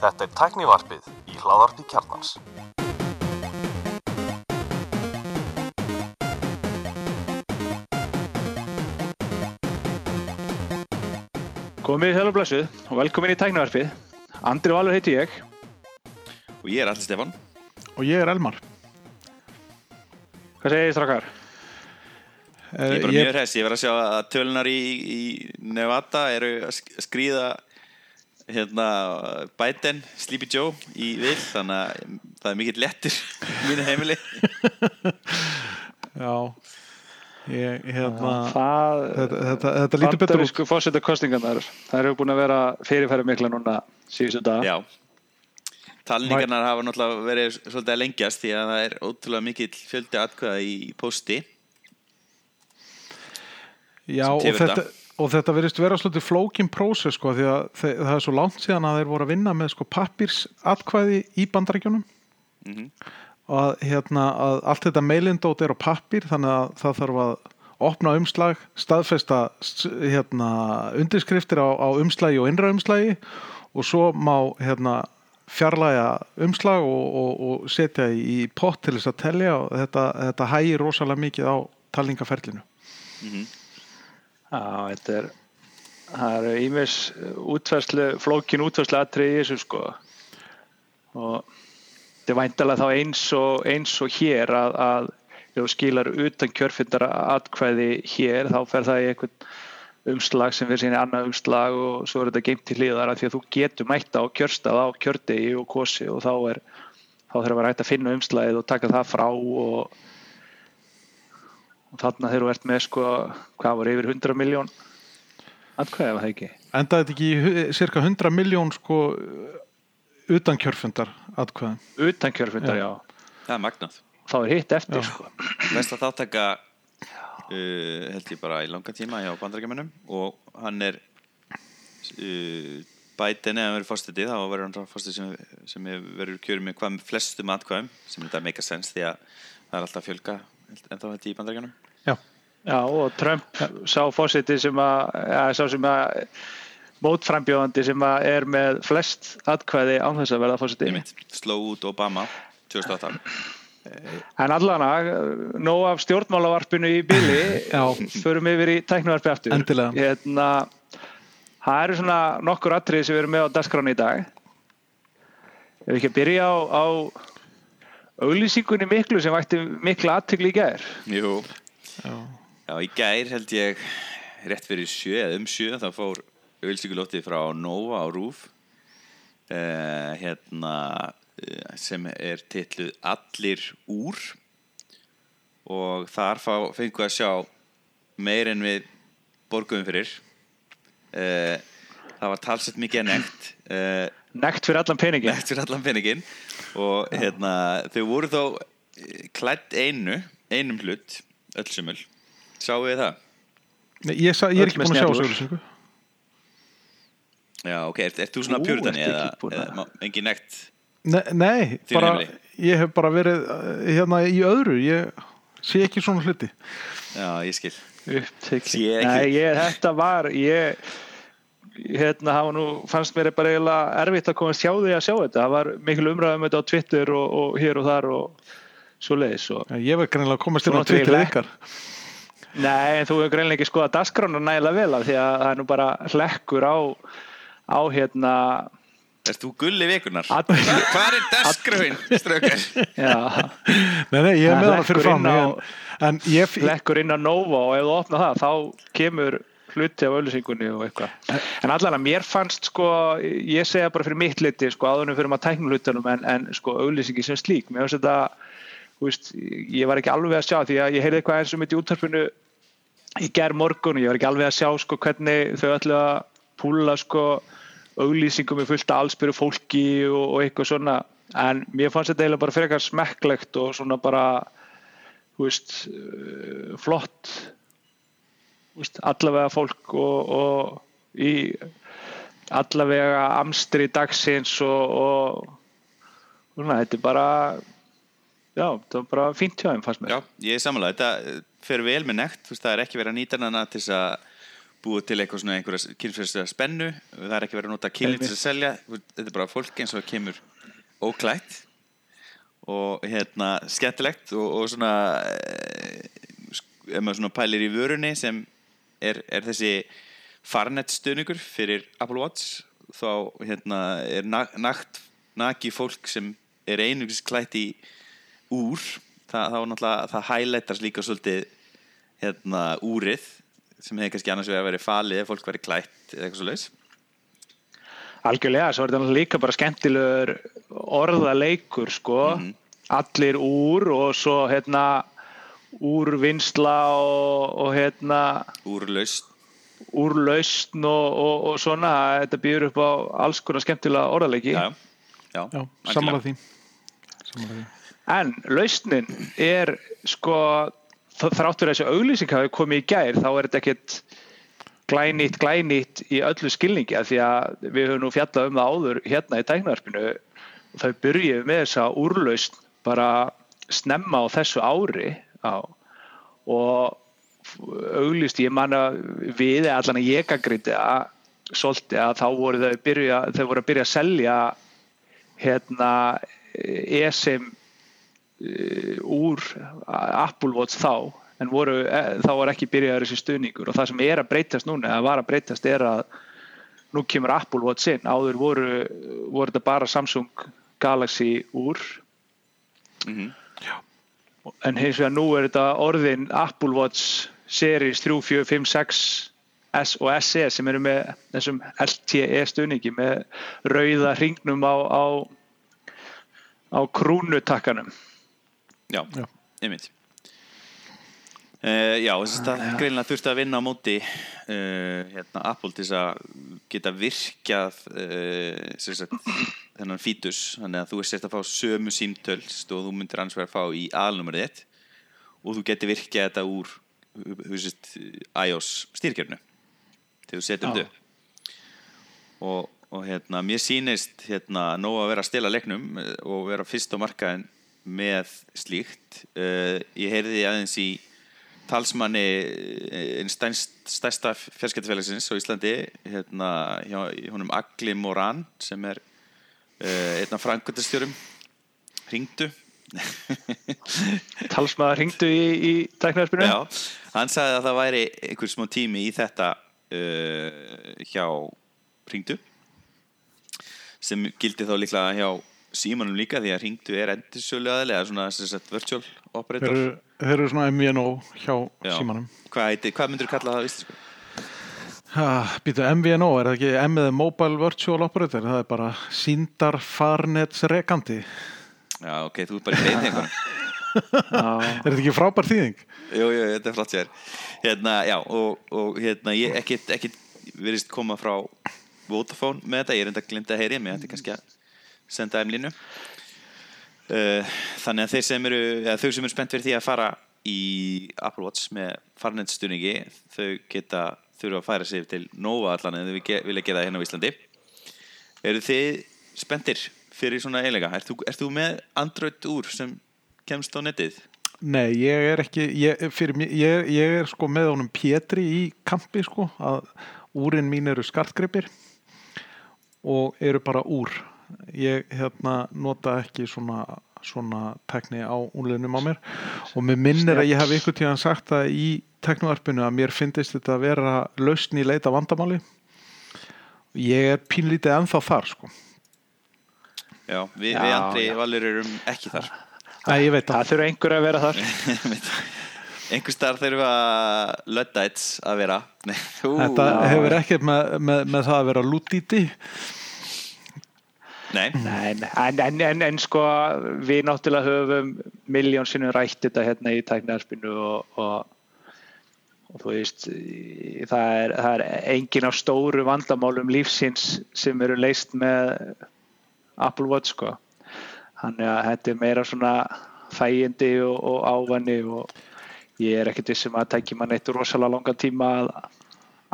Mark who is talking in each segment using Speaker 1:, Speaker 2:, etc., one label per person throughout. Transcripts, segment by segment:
Speaker 1: Þetta er tæknivarpið í hláðarpi kjarnans.
Speaker 2: Komið þér og blessuð og velkomin í tæknavarpið. Andri Valur heiti ég.
Speaker 3: Og ég er Alli Stefan.
Speaker 4: Og ég er Elmar.
Speaker 2: Hvað segir þið strakkar?
Speaker 3: Ég er bara mjög hress. Ég verð að sjá að tölunar í, í Nevada eru að sk- skrýða hérna, Biden, Sleepy Joe í vil. Þannig að það er mikill lettur í mínu heimili.
Speaker 4: Já. Ég, hérna,
Speaker 2: Það,
Speaker 4: þetta, þetta, þetta lítur betur út.
Speaker 2: fórseta kostingarnar, það eru búin að vera fyrirfæri mikla núna síðustu dag.
Speaker 3: Já. Talningarnar hafa náttúrulega verið svolítið að lengjast því að það er ótrúlega mikill fjöldi atkvæða í posti.
Speaker 4: Já, og þetta, og þetta verðist vera svolítið flókin prósess sko, því að það er svo langt síðan að þeir voru að vinna með sko pappírsatkvæði í bandarækjunum
Speaker 3: Mhm.
Speaker 4: og að, hérna, að allt þetta meilindót er á pappír þannig að það þarf að opna umslag, staðfesta hérna, undirskriftir á, á umslagi og innra umslagi og svo má hérna, fjarlæga umslag og, og, og setja í pott til þess að telja og þetta, þetta hægir rosalega mikið á talningaferlinu.
Speaker 2: Já, þetta er, það eru ímis útverslu, flókin útverslu atrið í þessu sko. Og þetta er væntalega þá eins og, eins og hér að, að ef þú skilar utan kjörfindara atkvæði hér þá fer það í einhvern umslag sem fyrir síni annað umslag og svo er þetta geimt til hliðar af því að þú getur mætta á kjörstað á kjördegi og kosi og þá er þá þarf að vera hægt að finna umslagið og taka það frá og, og þarna þegar þú ert með sko, hvað var yfir 100 miljón atkvæði var það ekki
Speaker 4: Endaði þetta ekki í cirka 100 miljón sko utan kjörfundar atkvæðum.
Speaker 2: utan kjörfundar, já.
Speaker 4: Já.
Speaker 3: Það er magnað.
Speaker 2: þá er hitt eftir
Speaker 4: Já.
Speaker 2: sko.
Speaker 3: Besta þáttaka uh, held ég bara í langa tíma hjá bandarækjumennum og hann er uh, Biden eða verður fórstætti þá verður hann fórstætti sem, sem verið kjörið með hvað flestum atkvæðum sem þetta make a sense því að það er alltaf að fjölga en þá ég í bandarækjunum
Speaker 4: Já.
Speaker 2: já, og Trump sá fósiti sem að ja, sá sem að mótframbjóðandi sem að er með flest atkvæði án þess að verða fósiti
Speaker 3: einmitt, sló út Obama 2008
Speaker 2: en allana, nóg af stjórnmálavarpinu í bíli
Speaker 4: Já.
Speaker 2: förum yfir í tæknuvarpi aftur.
Speaker 4: Endilega.
Speaker 2: hérna, það eru svona nokkur atriði sem við erum með á dagskráni í dag. Ef við ekki að byrja á, á auglýsingunni miklu sem vætti mikla aðtökli í gær.
Speaker 3: Jú,
Speaker 4: Já.
Speaker 3: já í gær held ég rétt fyrir sjö eða um sjö þá fór auðvilsíkulótti frá Nova á Rúf uh, hérna uh, sem er titluð Allir úr. Og þar fá, fengu að sjá meir en við borguðum fyrir. Uh, það var talsett mikið að nekt uh,
Speaker 2: nekt fyrir allan peningin
Speaker 3: nekt fyrir allan peningin og hérna, þau voru þó eh, klætt einu einum hlut, öll sumul sáu við það?
Speaker 4: Nei, Ég, sa, ég er ekki búin að sjá þessu auglýsingu.
Speaker 3: Já, ok, ert, ert þú svona pjúrtani eða,
Speaker 2: að-
Speaker 3: eða engin nekt?
Speaker 4: Nei, nei bara, ég hef bara verið uh, hérna í öðru, ég sé ekki svona hluti.
Speaker 3: Já, ég skil ekki.
Speaker 2: Nei, ég, þetta var ég hérna, það var nú, fannst mér bara eiginlega erfitt að komast hjá því að sjá þetta það var mikil umræðum þetta á Twitter og, og hér og þar og svo leiðis og...
Speaker 4: Ég verð greinlega að komast inn á Twitter
Speaker 2: tvílega.
Speaker 4: ykkar.
Speaker 2: Nei, en þú hefur greinlega ekki skoðað dagskrána nægilega vel af því að það er nú bara hlekkur á á hérna
Speaker 3: Ert þú gulli vikunar?
Speaker 2: Að-
Speaker 3: Hvað er dasgröfin, strökar?
Speaker 2: já,
Speaker 4: Nei, nei, ég er
Speaker 2: Það
Speaker 4: með hana fyrir fram
Speaker 2: hlekkur inn á Nova og ef þú opna það þá kemur hluti af auðlýsingunni og eitthvað en allan að mér fannst sko ég segja bara fyrir mitt liti sko áðunum fyrir maður tæknum hlutunum en, en sko auðlýsingi sem slík mér finnst þetta veist, ég var ekki alveg að sjá því að ég heyrði eitthvað eins og mitt í úttarpinu í ger morgun og ég var ekki alveg að sjá sko hvernig þau ætlu að púla sko auglýsingum með fullt af allsbyrju fólki og, og eitthvað svona. En mér fannst þetta eiginlega bara frekar smekklegt og svona bara veist, uh, flott veist, allavega fólk og, og í allavega amstri dagsins og, og svona, þetta er bara já, þetta var bara fínt hjá þeim fannst mér.
Speaker 3: Já, ég er samanlega, þetta eh, fer vel með nekt, þú veist, það er ekki verið að nýta hana til þess að búið til eitthvað svona einhverja kynfyrslega spennu. Það er ekki verið að nota killing til að selja. Þetta er bara fólk eins og það kemur óklætt og hérna skemmtilegt og, og svona eh, ef maður svona pælir í vörunni sem er, er þessi farnett stöðningur fyrir Apple Watch þá hérna er na- nakt naki fólk sem er einugis klætt í úr. Það, þá náttúrulega það highlightars líka svolítið hérna úrið sem hefði kannski annars vegar verið falið ef fólk verið klætt eða eitthvað svo laus
Speaker 2: Algjörlega, svo er þetta náttúrulega líka bara skemmtilegur orðaleikur sko, allir úr og svo hérna úrvinnsla og, og hérna
Speaker 3: úrlaust
Speaker 2: úrlausn og, og, og svona. Þetta býður upp á alls konar skemmtilega orðaleiki.
Speaker 3: Já, já,
Speaker 4: Já, samanlega því. Sammála því.
Speaker 2: En lausnin er sko þ- þrátt fyrir þessu auglýsing hafi komið í gær þá er þetta ekkit glænýtt, glænýtt í öllu skilningi af því að við höfum nú fjallað um það áður hérna í tæknarspinu og þau byrjuðu með þessa úrlausn bara snemma á þessu ári á, og auglýst ég man að við allan að ég gaggrindi að svolítið að þá voru þau byrja, þau voru að byrja að selja hérna ESIM úr Apple Watch þá en voru, eh, þá var ekki byrjaður þessi stuðningur. Og það sem er að breytast núna eða var að breytast er að nú kemur Apple Watch inn. Áður voru, voru þetta bara Samsung Galaxy úr.
Speaker 3: Mhm.
Speaker 2: en hins vegar nú er þetta orðin Apple Watch Series 3, 4, 5, 6 S og SE sem eru með þessum LTE stuðningi með rauða hringnum á, á, á krúnutakkanum
Speaker 3: já, einmitt. Uh, já, þess að greinlega þurfti að vinna á móti uh, hérna, Apple til að geta virkjað uh, sagt, þennan fítus. Þannig að þú er sért að fá sömu símtöls og þú myndir annars vera að fá í alnúmerið þitt og þú getur virkjað þetta úr veist, iOS stýrkjörnu þegar þú þetta upp. og, og hérna, mér sýnist hérna, nóg að vera að stela leiknum og vera fyrst á markaðin með slíkt. Uh, ég heyrði aðeins í talsmanni eh, einn stærst, stærsta fjölskyldufélagsins á Íslandi hérna, hjá honum Agli Moran sem er uh, einn af frangöndastjórum hringdu.
Speaker 2: Talsmaður hringdu í, í tæknarspinu
Speaker 3: Já, hann sagði að það væri einhver smá tími í þetta uh, hjá Ringdu sem gildi þá líklega hjá símanum líka því að Ringdu er endursölu aðlega svona sem sagt virtual
Speaker 4: Þeir
Speaker 3: operator
Speaker 4: eru, þeir eru svona MVNO hjá
Speaker 3: Já.
Speaker 4: símanum.
Speaker 3: Hvað, heiti, hvað myndur þú kalla það íslensku?
Speaker 4: Býtu, MVNO, er það ekki M eða Mobile Virtual Operator? Það er bara síndar farnets rekandi.
Speaker 3: Já, ok, þú ert bara í beinu einhvern
Speaker 4: Er þetta ekki frábær þýðing?
Speaker 3: Jú, jú, þetta er flott sér Hérna, já, og, og hérna ég ekkit, ekkit virðist koma frá Vodafone með þetta, ég er enda glemt að heyri mér, þetta er kannski að senda þeim línu uh, Þannig að þeir sem eru eða þau sem eru spennt fyrir því að fara í Apple Watch með farnetstuðningi þau geta þurfa að færa sig til Nova allan en þau vilja gera það hérna á Íslandi Eru þið spenntir fyrir svona eiginlega? Ert þú, ert þú með Android úr sem kemst á netið?
Speaker 4: Nei, ég er ekki, ég, mér- ég, ég er sko með honum Pétri í kampi sko, að úrin mín eru skartgripir og eru bara úr. Ég hérna nota ekki svona, svona tekni á úrleginum á mér og mér minnir að ég hef ykkur tíðan sagt það í teknuarpinu að mér finnist þetta að vera lausn í leita vandamáli. Ég er pínlítið ennþá þar sko.
Speaker 3: Já, við,
Speaker 2: Já,
Speaker 3: við Andri
Speaker 2: já.
Speaker 3: Valur erum ekki þar
Speaker 4: Nei, ég veit það.
Speaker 2: það þurfa einhver að vera þar
Speaker 3: einhver starf þurfa Luddites að vera
Speaker 4: Þetta hefur ekkert með, með, með það að vera lútíti.
Speaker 3: Nei,
Speaker 2: Nei, en, en, en, en sko við náttúrulega höfum miljón sinnum rætt þetta hérna í tæknarspinu og, og, og þú veist það er, það er engin af stóru vandamálum lífsins sem eru leist með Apple Watch sko. Þannig að þetta er meira svona þægindi og, og ávanni og ég er ekkert vissum að tækja mann eitt rosalega langan tíma að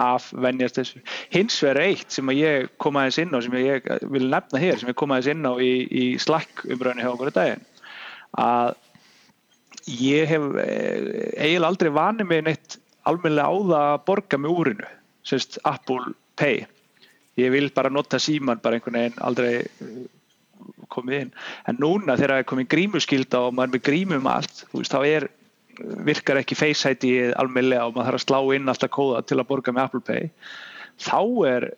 Speaker 2: af venjast þessu. Hins vegar eitt sem að ég kom aðeins inn á, sem ég vil nefna hér, sem ég kom aðeins inn á í, í Slack umræðinu hjá okkur í daginn, að ég hef eh, eiginlega aldrei vanið mig neitt almennilega á það að borga með úrinu. sérst, Apple Pay ég vil bara nota síman bara einhvern veginn aldrei uh, komið inn en núna þegar það er komið grímuskylda og maður er með grímum allt þú veist, þá er virkar ekki Face ID almeinlega og maður þarf að slá inn alltaf kóða til að borga með Apple Pay þá er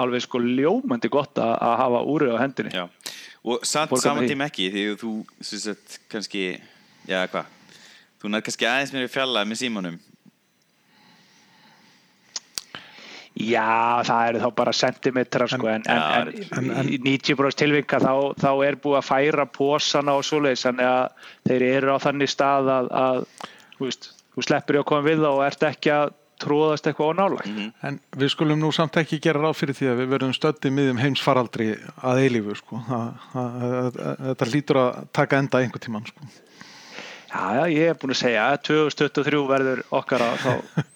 Speaker 2: alveg sko ljómandi gott að, að hafa úrið á hendinni.
Speaker 3: Já, og samt saman tíma ekki því þú, sem sagt, kannski já, hvað? Þú nær kannski aðeins mér í fjalla með símanum
Speaker 2: Já, það eru þá bara sentimetrar sko, en, en, en,
Speaker 4: en-
Speaker 2: í 90% tilvika þá, þá er búið að færa pósana og svoleiðis, þannig að þeir eru á þannig stað að, að þú, veist, þú sleppur í að koma við það og ert ekki að tróðast eitthvað á nálag.
Speaker 4: En við skulum nú samt ekki gera ráð fyrir því að við verðum stöddið miðjum heimsfaraldri að eilífu sko. Það- það- það- Þetta lítur að taka enda einhver tíman sko.
Speaker 2: Já, já, ég er búin að segja að 2023 verður okkar að þá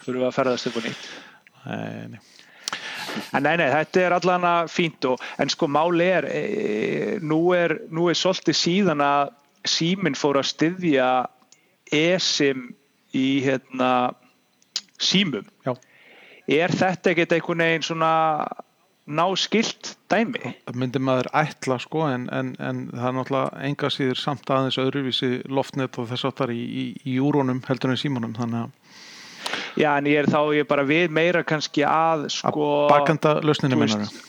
Speaker 2: fyrir við að ferðast á nýtt.
Speaker 4: Nei, nei.
Speaker 2: En nei, nei, þetta er allan að fínt og, en sko máli er, e, nú er, nú er svolítið síðan að síminn fór að styðja esim í hérna símum.
Speaker 4: Já.
Speaker 2: Er þetta ekkert einhvern veginn svona náskilt dæmi?
Speaker 4: Það myndi maður ætla sko en, en, en það er náttúrulega enga síður samt aðeins öðruvísi loftnet og þess áttar í, í, í júrónum heldur en símanum þannig að
Speaker 2: Já, en ég er þá ég er bara við meira kannski að sko
Speaker 4: bakenda lausninu
Speaker 2: þú
Speaker 4: minnar
Speaker 2: veist,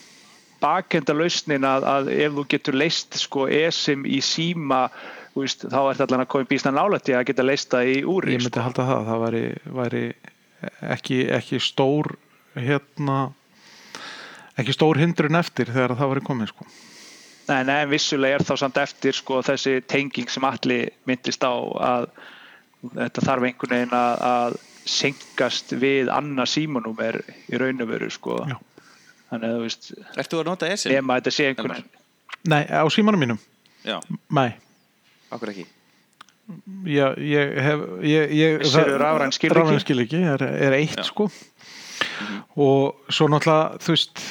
Speaker 2: bakenda lausnin að, að ef þú getur leist sko esim í síma veist, þá ert allan að koma býsna nálætti að geta leist það í úri
Speaker 4: ég myndi
Speaker 2: sko.
Speaker 4: halda það, það væri, væri ekki, ekki stór hérna ekki stór hindrun eftir þegar það væri komið sko.
Speaker 2: Nei, nei, en vissulega er þá samt eftir sko þessi tenging sem allir myndist á að þetta þarf einhvern veginn að, að senkast við annað símanúmer í raun og veru sko
Speaker 4: Já.
Speaker 2: þannig að þú veist,
Speaker 3: Ertu að nota ESIM?
Speaker 2: nema að þetta sé einhvern
Speaker 4: Nei, á símanum mínum
Speaker 3: Já,
Speaker 4: Nei,
Speaker 3: okkur ekki
Speaker 4: ég, ég hef ég, ég,
Speaker 2: skilríki?
Speaker 4: rafræn skilríki er, er eitt
Speaker 3: Já.
Speaker 4: sko og svo náttúrulega þú veist,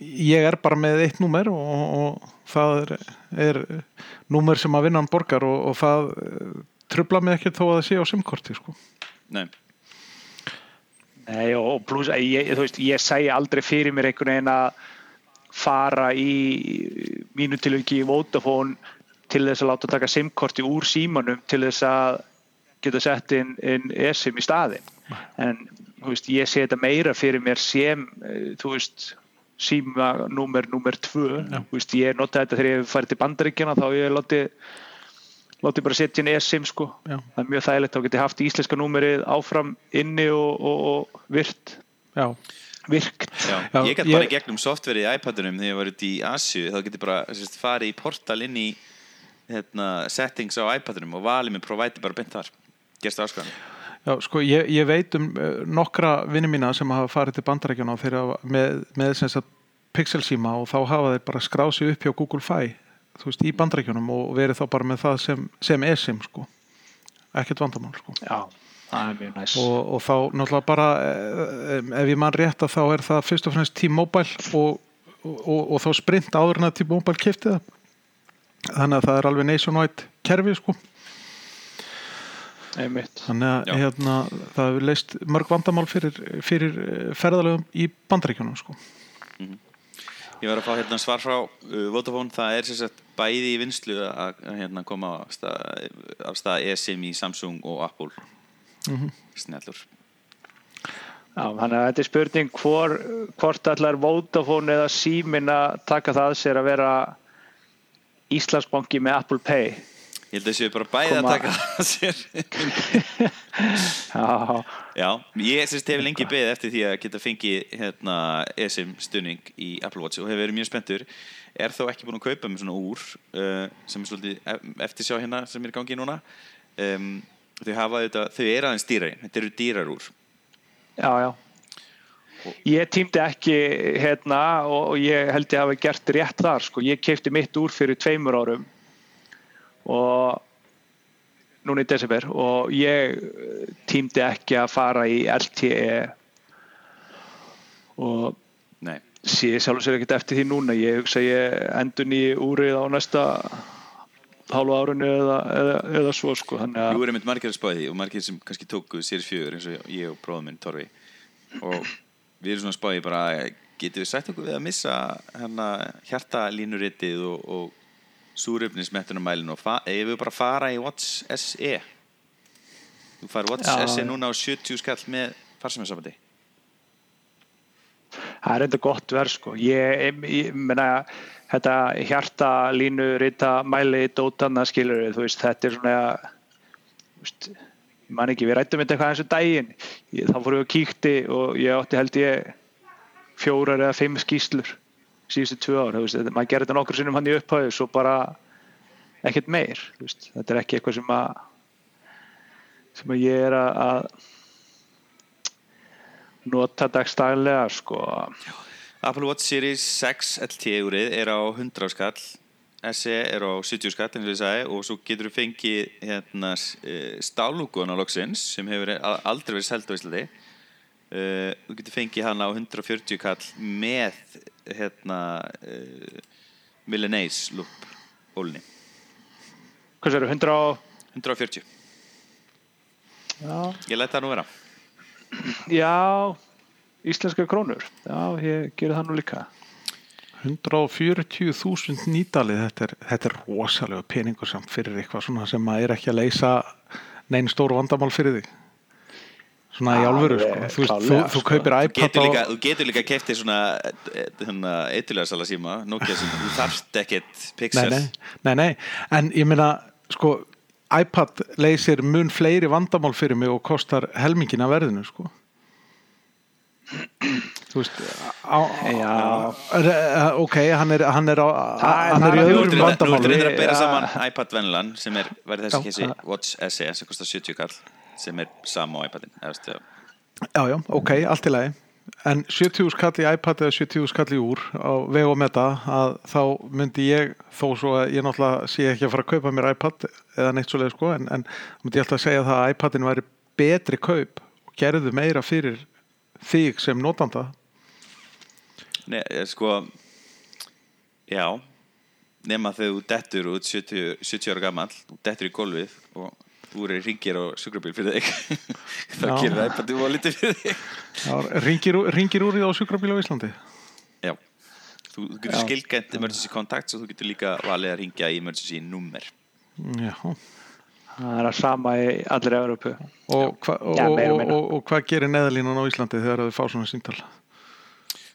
Speaker 4: ég er bara með eitt númer og, og það er, er númer sem að vinnan borgar og, og það eh, trubla mig ekki þó að það sé á simkorti sko.
Speaker 3: Nei,
Speaker 2: Nei, og pluss ég, þú veist, ég segi aldrei fyrir mér einhvern veginn að fara í mínu tilviki í Vodafone til þess að láta taka SIM-korti úr símanum til þess að geta sett inn, inn eSIM í staðin en þú veist, ég sé þetta meira fyrir mér sem eh, þú veist síma númer númer tvö þú veist, ég nota þetta þegar ég farið til bandaríkjana þá ég láti láti bara setja inn eSIM sko.
Speaker 4: Já.
Speaker 2: það er mjög þægilegt þá geti haft íslenska númerið áfram inni og, og, og virt.
Speaker 4: Já,
Speaker 2: virkt.
Speaker 3: Já, ég gæti bara
Speaker 4: ég-
Speaker 3: í gegnum softverið í iPadunum þegar ég var út í Asju þá geti bara sérst, farið í portal inn í hérna, settings á iPadunum og valið með provider bara beint þar. Gerst áskoðan
Speaker 4: Já, sko, ég, ég veit um uh, nokkra vinni mína sem hafa farið til bandarækjana og þeir hafa með, með sem sagt pixel síma og þá hafa þeir bara skráð sig upp hjá Google Fi þú veist, í bandarækjunum og verið þá bara með það sem, sem eSIM, sko. Ekkert vandamál, sko.
Speaker 2: Já, það er mjög næs.
Speaker 4: Og, og þá náttúrulega bara eh, ef ég mann rétt að þá er það fyrst og fremst T-Mobile og, og, og þá sprint áður en að T-Mobile kefti það. Þannig að það er alveg nationwide kerfi, sko.
Speaker 2: Einmitt.
Speaker 4: Þannig að hérna, það hefur leist mörg vandamál fyrir, fyrir eh, ferðalögum í bandaríkjunum sko.
Speaker 3: Ég var að fá hérna svar frá uh, Vodafone, það er sagt bæði í vinslu að hérna, koma af stað, stað eSIM í Samsung og Apple. Snellur
Speaker 2: Já, þannig að þetta er spurning hvor, hvort allar Vodafone eða Símin að taka það að sér að vera Íslandsbanki með Apple Pay
Speaker 3: Ég held að séu bara bæði
Speaker 2: Koma-
Speaker 3: að taka það að sér.
Speaker 2: Já,
Speaker 3: Já, ég sérst hefur lengi beðið eftir því að geta fengið hérna, eSIM stunning í Apple Watch og hefur verið mjög spenntur. Er þó ekki búin að kaupa með svona úr uh, sem er svolítið ef- eftir sjá hérna sem er í gangi núna. Um, þau hafa þetta, þau eru aðeins dýrari þetta eru dýrar úr.
Speaker 2: Já, já. Ég tímdi ekki hérna og og ég held ég hafi gert rétt þar sko. Ég keipti mitt úr fyrir tveimur árum og núna í desember. Og ég eh, tímdi ekki að fara í LTE og
Speaker 3: Nei,
Speaker 2: sé sjálf og sér ekkert eftir því núna. Ég hugsa að ég endun í úrið á næsta hálfu árunni eða, eða, eða svo sko. Þannig
Speaker 3: Jú
Speaker 2: að
Speaker 3: erum við margir að spáði því og margir sem kannski tóku Series 4 eins og ég og bróðum minn Torfi. Og við erum svona spáði bara getum við sagt okkur við að missa hérna hjartalínuritið og, og súröfnismettunumælin og fa- ef við bara fara í Watch SE þú fær Watch
Speaker 2: Já.
Speaker 3: SE núna á 70 skall með farsaminsambandi
Speaker 2: það er enda gott verð sko. Ég, ég, ég meina þetta hjarta línu rita mæli dótana skilur þú veist þetta er svona þú veist, ég man ekki, við rættum þetta eitthvað eins og daginn. Ég, þá fórum við að kíkti og ég átti held ég fjórar eða fimm skýslur síðustu tvö ár, veist, maður gerir þetta nokkur sinnum hann í upphæðu svo bara ekkert meir, veist, þetta er ekki eitthvað sem að sem að ég er að, nota dagstæðlega sko.
Speaker 3: Apple Watch Series 6 LTE úrið er á 100 skall SE er á 70 skall eins og ég sagði og svo getur þú fengið hérna, stálúkun á loksins sem hefur aldrei verið selgt á Íslandi uh, þú getur fengið hana á 140 kall með hérna uh, Milanese loop ólni
Speaker 2: hvað sér, 100 og
Speaker 3: 140,
Speaker 2: já,
Speaker 3: ég læt það nú vera.
Speaker 2: Já íslenska krónur. Já, ég gerir það nú líka.
Speaker 4: 140.000 nýdalið þetta er, þetta er rosalega peningur samt fyrir eitthvað svona sem maður er ekki að leysa neinn stóru vandamál fyrir því svona í alvöru sko. þú, veist, þú, þú
Speaker 2: sko.
Speaker 4: kaupir
Speaker 3: Þú
Speaker 4: iPad
Speaker 3: getur líka,
Speaker 4: á,
Speaker 3: þú getur líka keftið svona hérna, eitthulega sala síma Nokia sem þú þarft ekkert pixel.
Speaker 4: Nei, nei, nei en ég meina sko iPad leysir mun fleiri vandamál fyrir mig og kostar helmingin af verðinu sko. Þú veist á, á, ok, hann er, hann er, á,
Speaker 2: er-
Speaker 4: hann er í
Speaker 2: er
Speaker 4: öðrum
Speaker 3: reyndar- nú
Speaker 4: vandamálum
Speaker 3: reyndar að bera saman iPad-venlan sem er, væri þessi
Speaker 4: Já.
Speaker 3: kessi Watch SE sem kostar 70 kall sem er sama á iPadin veist, já.
Speaker 4: Ok, allt í lagi en 70 skall í iPad eða 70 skall í úr á veg og meta að þá myndi ég þó svo að ég náttúrulega sé ekki að fara að kaupa mér iPad eða neitt svoleið sko en, en myndi ég alltaf að segja það að iPadin væri betri kaup og gerðu meira fyrir þig sem notanda
Speaker 3: Nei, eh, sko já nema þegar þú dettur út 70, 70 ára gamall þú dettur í gólfið og úr ringir á sjúkrabíl fyrir þig. Þá gerir iPadin og lítið fyrir þig.
Speaker 4: Já, ringir, ringir úr því á sjúkrabíl á Íslandi?
Speaker 3: Já. Þú, þú getur skilgænt emergency contacts og þú getur líka valið að ringja í emergency nummer.
Speaker 4: Já,
Speaker 2: það er að sama í allir Európu
Speaker 4: og, hva, og,
Speaker 2: Já, meira og
Speaker 4: og, og, og hvað gerir neðalínan á Íslandi þegar þau fá svona síntal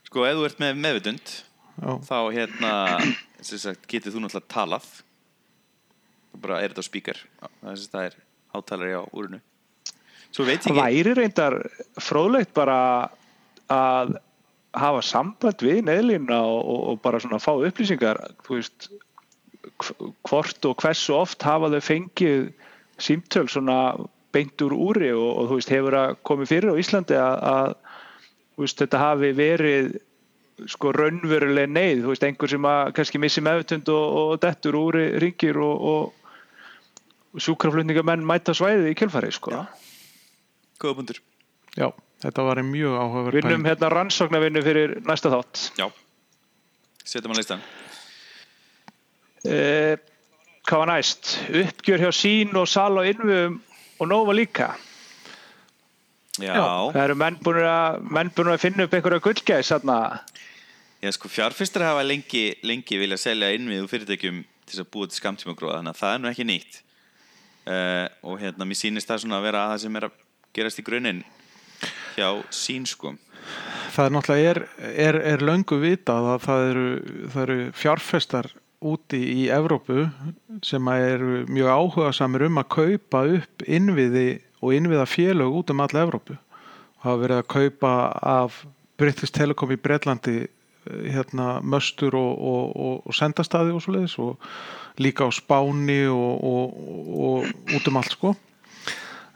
Speaker 3: sko ef þú ert með meðvitund
Speaker 4: Já,
Speaker 3: þá hérna sem sagt, getur þú náttúrulega talað og bara er þetta spíkar það er hátalari á úrinu. Svo veit ég
Speaker 2: það
Speaker 3: ekki
Speaker 2: væri reyndar fróðlegt bara að hafa samband við neðlínuna og, og, bara svona fá upplýsingar þú veist hv- hvort og hversu oft hafa þau fengið símtöl svona beint úr úri og, og þú veist hefur að komið fyrir á Íslandi að, veist, þetta hafi verið sko raunveruleg neyð, þú veist, einhver sem að kannski missi meðutund og, og dettur úri ringir og sjúkraflutningamenn mæta svæðið í kjölfari sko.
Speaker 3: Já. góða bundur
Speaker 4: já þetta var mjög áhugaverð
Speaker 2: Vinnum hérna rannsóknarvinnu fyrir næsta þátt.
Speaker 3: já setjum að listan
Speaker 2: Eh, hvað var næst? Uppgjör hjá sín og sal og innvöðum og nófa líka.
Speaker 3: já,
Speaker 2: Það eru menn búin að, menn búin að finna upp einhverja gullgæs þarna.
Speaker 3: já sko fjárfyrstar hafa lengi, lengi vilja selja innvið úr fyrirtækjum til þess að búa til skamtíma gróða þannig að það er nú ekki nýtt uh, og hérna mér sýnist það svona að vera það sem er að gerast í grunninn hjá sín sko.
Speaker 4: Það er náttúrulega er, er, er löngu vitað að það eru, það eru fjárfestar úti í Evrópu sem að eru mjög áhuga samir um að kaupa upp innviði og innviða félög út um alla Evrópu. Og hafa verið að kaupa af British Telecom í Breitlandi hérna möstur og, og, og, og sendastaði og svo leiðis og líka á Spáni og, og, og út um allt sko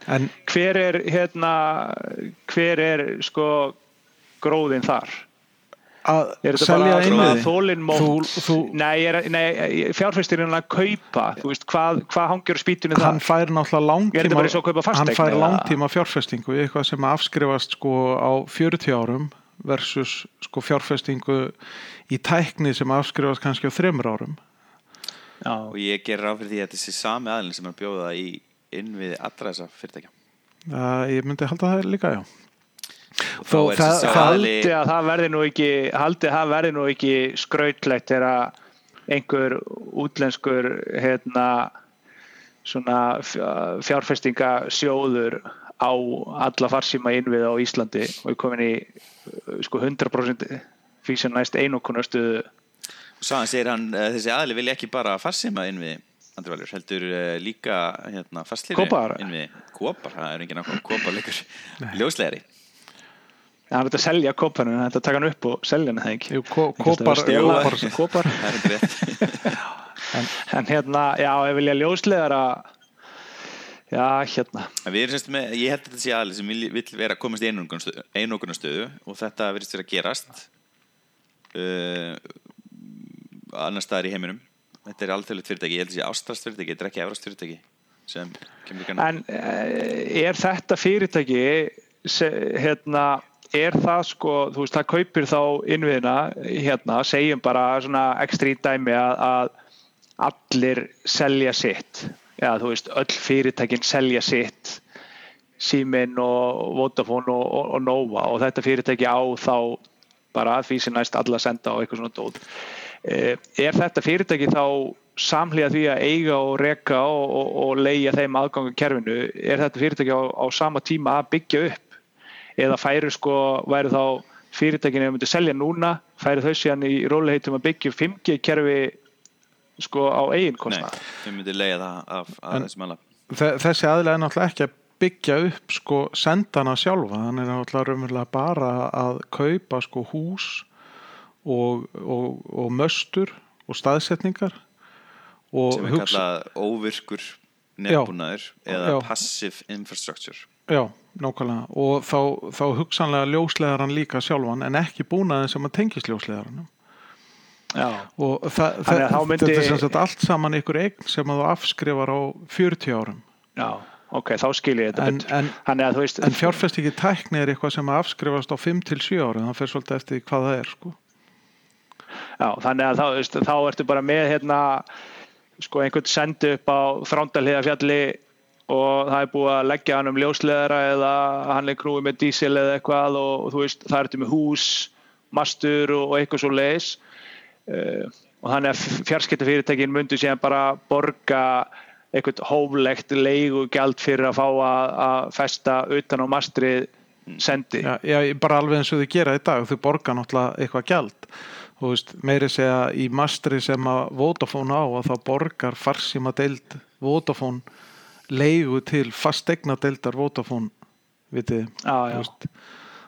Speaker 4: en
Speaker 2: Hver er hérna, hver er sko gróðin þar?
Speaker 4: að selja
Speaker 2: bara
Speaker 4: innviði
Speaker 2: þólinnmót?
Speaker 4: Þú- þú-
Speaker 2: Nei, ég er, nei fjárfæstirinn að kaupa, þú veist, hvað, hvað hangir á spýtunni
Speaker 4: hann
Speaker 2: þar?
Speaker 4: fær náttúrulega langtíma hann fær langtíma fjárfestingu í eitthvað sem afskrifast sko á 40 árum versus sko fjárfestingu í tækni sem afskrifast kannski á þremur árum
Speaker 2: Já,
Speaker 3: og ég ger ráð fyrir því að þessi sami aðlinn sem er bjóða í innviði allra þessa fyrirtækja.
Speaker 4: Uh, ég myndi halda það líka já. Þó það- það-
Speaker 2: haldi að það verði nú ekki haldi að það verði nú ekki skrautlegt þegar einhver útlenskur hérna svona fjárfestingasjóður á alla farsíma innvið á Íslandi og er komin í sko 100% fyrir sem næst einokunastuðu
Speaker 3: Sáðan segir hann, uh, þessi aðli vilja ekki bara farsima inn við Andri Valur, heldur uh, líka hérna, fastlýri inn við Kópar, það er enginn ákvæm Kópar leikur ljóslegari.
Speaker 2: Það er þetta að selja kóparinn, þetta að taka hann upp og selja hann það ekki.
Speaker 4: Jú, kópar- kópar-
Speaker 2: kópar.
Speaker 3: Það er ekki rétt.
Speaker 2: En hérna, já, ég vilja ljóslegar að, já, hérna.
Speaker 3: En Við erum semst með, ég held að þetta sé aðli sem vil, vil vera að komast í einokunarstöðu og þetta verðist vera að gerast. Uh, annar staðar í heiminum. Þetta er alþjóðlegt fyrirtæki, ég held að sé ástrast fyrirtæki, þetta er ekki efrast fyrirtæki
Speaker 2: En eh, er þetta fyrirtæki, se, hérna, er það sko, þú veist, það kaupir þá innviðina, hérna, segjum bara svona ekstra í dæmi að, að allir selja sitt, já, þú veist, öll fyrirtækin selja sitt, Símin og Vodafone og, og, og Nova og þetta fyrirtæki á þá bara því sem næst alla senda á eitthvað svona dót. Eh, Er þetta fyrirtæki þá samhliða því að eiga og reka og, og, og leia þeim aðgangu kerfinu, er þetta fyrirtæki á, á sama tíma að byggja upp? Eða færu sko, væru þá fyrirtækinu að myndi selja núna færu þau síðan í róliheitum að byggja upp 5G kerfi sko á eigin
Speaker 3: Nei,
Speaker 2: kostnað.
Speaker 3: þau myndir leiða það af, af þessum alla
Speaker 4: Þe- Þessi aðlega er náttúrulega ekki að byggja upp sko sendana sjálfa, hann er náttúrulega bara að kaupa sko hús og, og, og möstur og staðsetningar og
Speaker 3: sem er
Speaker 4: hugsa,
Speaker 3: kallað óvirkur nefnbúnaður eða
Speaker 4: Já.
Speaker 3: passive infrastructure
Speaker 4: já, nákvæmlega og þá, þá hugsanlega ljóslegaran líka sjálfan en ekki búnaðin sem að tengist ljóslegaranum
Speaker 2: Já.
Speaker 4: og það,
Speaker 2: Þannig að
Speaker 4: það,
Speaker 2: myndi-
Speaker 4: þetta er sem sagt allt saman ykkur eign sem að þú afskrifar á 40 árum
Speaker 2: Já, ok, þá skil ég þetta
Speaker 4: En-
Speaker 2: betur.
Speaker 4: en-
Speaker 2: Þannig að þú veist,
Speaker 4: en fjárfestingi tækni er eitthvað sem að afskrifast á 5-7 árum, það fer svolítið eftir hvað það er sko.
Speaker 2: Já, þannig að þá, veist, þá ertu bara með hérna, sko, einhvern sendi upp á þrándalhiða fjalli og það er búið að leggja hann um ljósleðara eða hann er krúið með dísil eða eitthvað og, og þú veist, það ertu með hús, mastur og, og eitthvað svo leis uh, og þannig að fjarskiptafyrirtækin myndu síðan bara borga eitthvað hóflegt leigugjald fyrir að fá að, að festa utan á mastrið sendi.
Speaker 4: Já, já, bara alveg eins og þau gera í dag. Þau borga náttúrulega eitthvað gjald þú veist, meiri segja í mastri sem að Vodafone á að þá borgar farsíma deild Vodafone leigu til fastegna deildar Vodafone vitið,
Speaker 2: Já, já.
Speaker 4: þú veist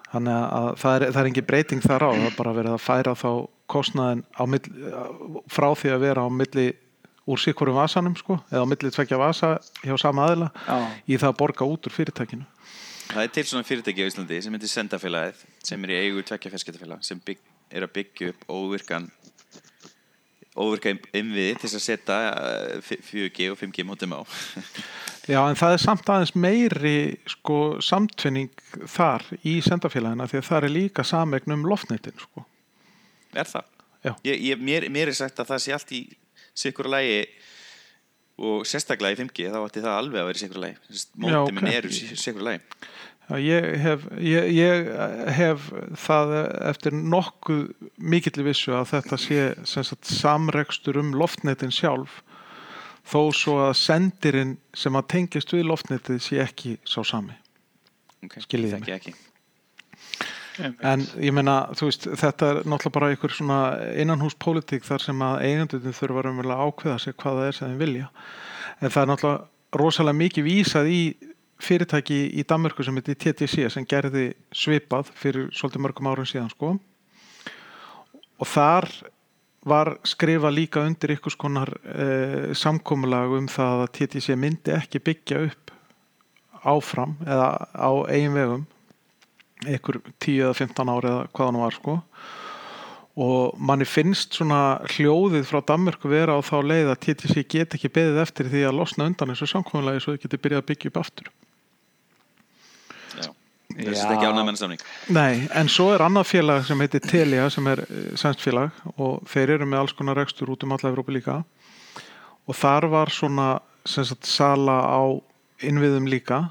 Speaker 4: þannig að það er, það er engin breyting þar á það er bara verið að færa þá kostnaðin á milli, frá því að vera á milli úr sikkurum vasanum sko, eða á milli tvekja vasa hjá sama aðila
Speaker 2: Já.
Speaker 4: í það að borga út úr fyrirtækinu
Speaker 3: Það er til svona fyrirtæki á Íslandi sem heitir Sendafélagið sem er í eigu tvekja fjarskiptafélag sem bygg, er að byggja upp óvirkan óvirka innviði til að setja eh, 4G og 5G mótum á
Speaker 4: Já, en það er samt aðeins meiri sko, samtvinning þar í sendafélagina því að það er líka samegn um loftnetin sko.
Speaker 3: Er það? Ég, ég, mér, mér er sagt að það sé allt í sikkur lægi og sérstaklega í 5G þá ætti það alveg að vera í sikkur lægi móti minn
Speaker 4: ok.
Speaker 3: eru í sikkur lægi
Speaker 4: ég, hef, ég, ég hef það eftir nokkuð mikill vissu að þetta sé samrekstur um loftnetin sjálf þó svo að sendirinn sem að tengist við loftnetið sé ekki sá sami.
Speaker 3: okay.
Speaker 4: Skiljið
Speaker 3: Þekki ekki
Speaker 4: En ég meina, veist, þetta er náttúrulega bara einhver svona innanhúspólitík þar sem að eigendunum þurfa að ákveða sig hvað það er sem þeim vilja. En það er náttúrulega rosalega mikið vísað í fyrirtæki í Danmörku sem heitir TTC sem gerði svipað fyrir svolítið mörgum árum síðan sko. Og þar var skrifa líka undir ykkur skonar eh, samkomulag um það að TTC myndi ekki byggja upp áfram eða á eigin vegum einhver 10 eða 15 ári eða hvað hann var sko og manni finnst svona hljóðið frá Danmörku vera á þá leið að TTC get ekki beðið eftir því að losna undan þessu samkominlagi svo þau geti byrjað að byggja upp aftur
Speaker 3: Þessi
Speaker 2: Já.
Speaker 3: ekki ánægð með samning
Speaker 4: Nei, en svo er annað félag sem heitir Telia sem er sænst félag og þeir eru með alls konar rekstur út um alla Evrópu líka og þar var svona sagt sala á innviðum líka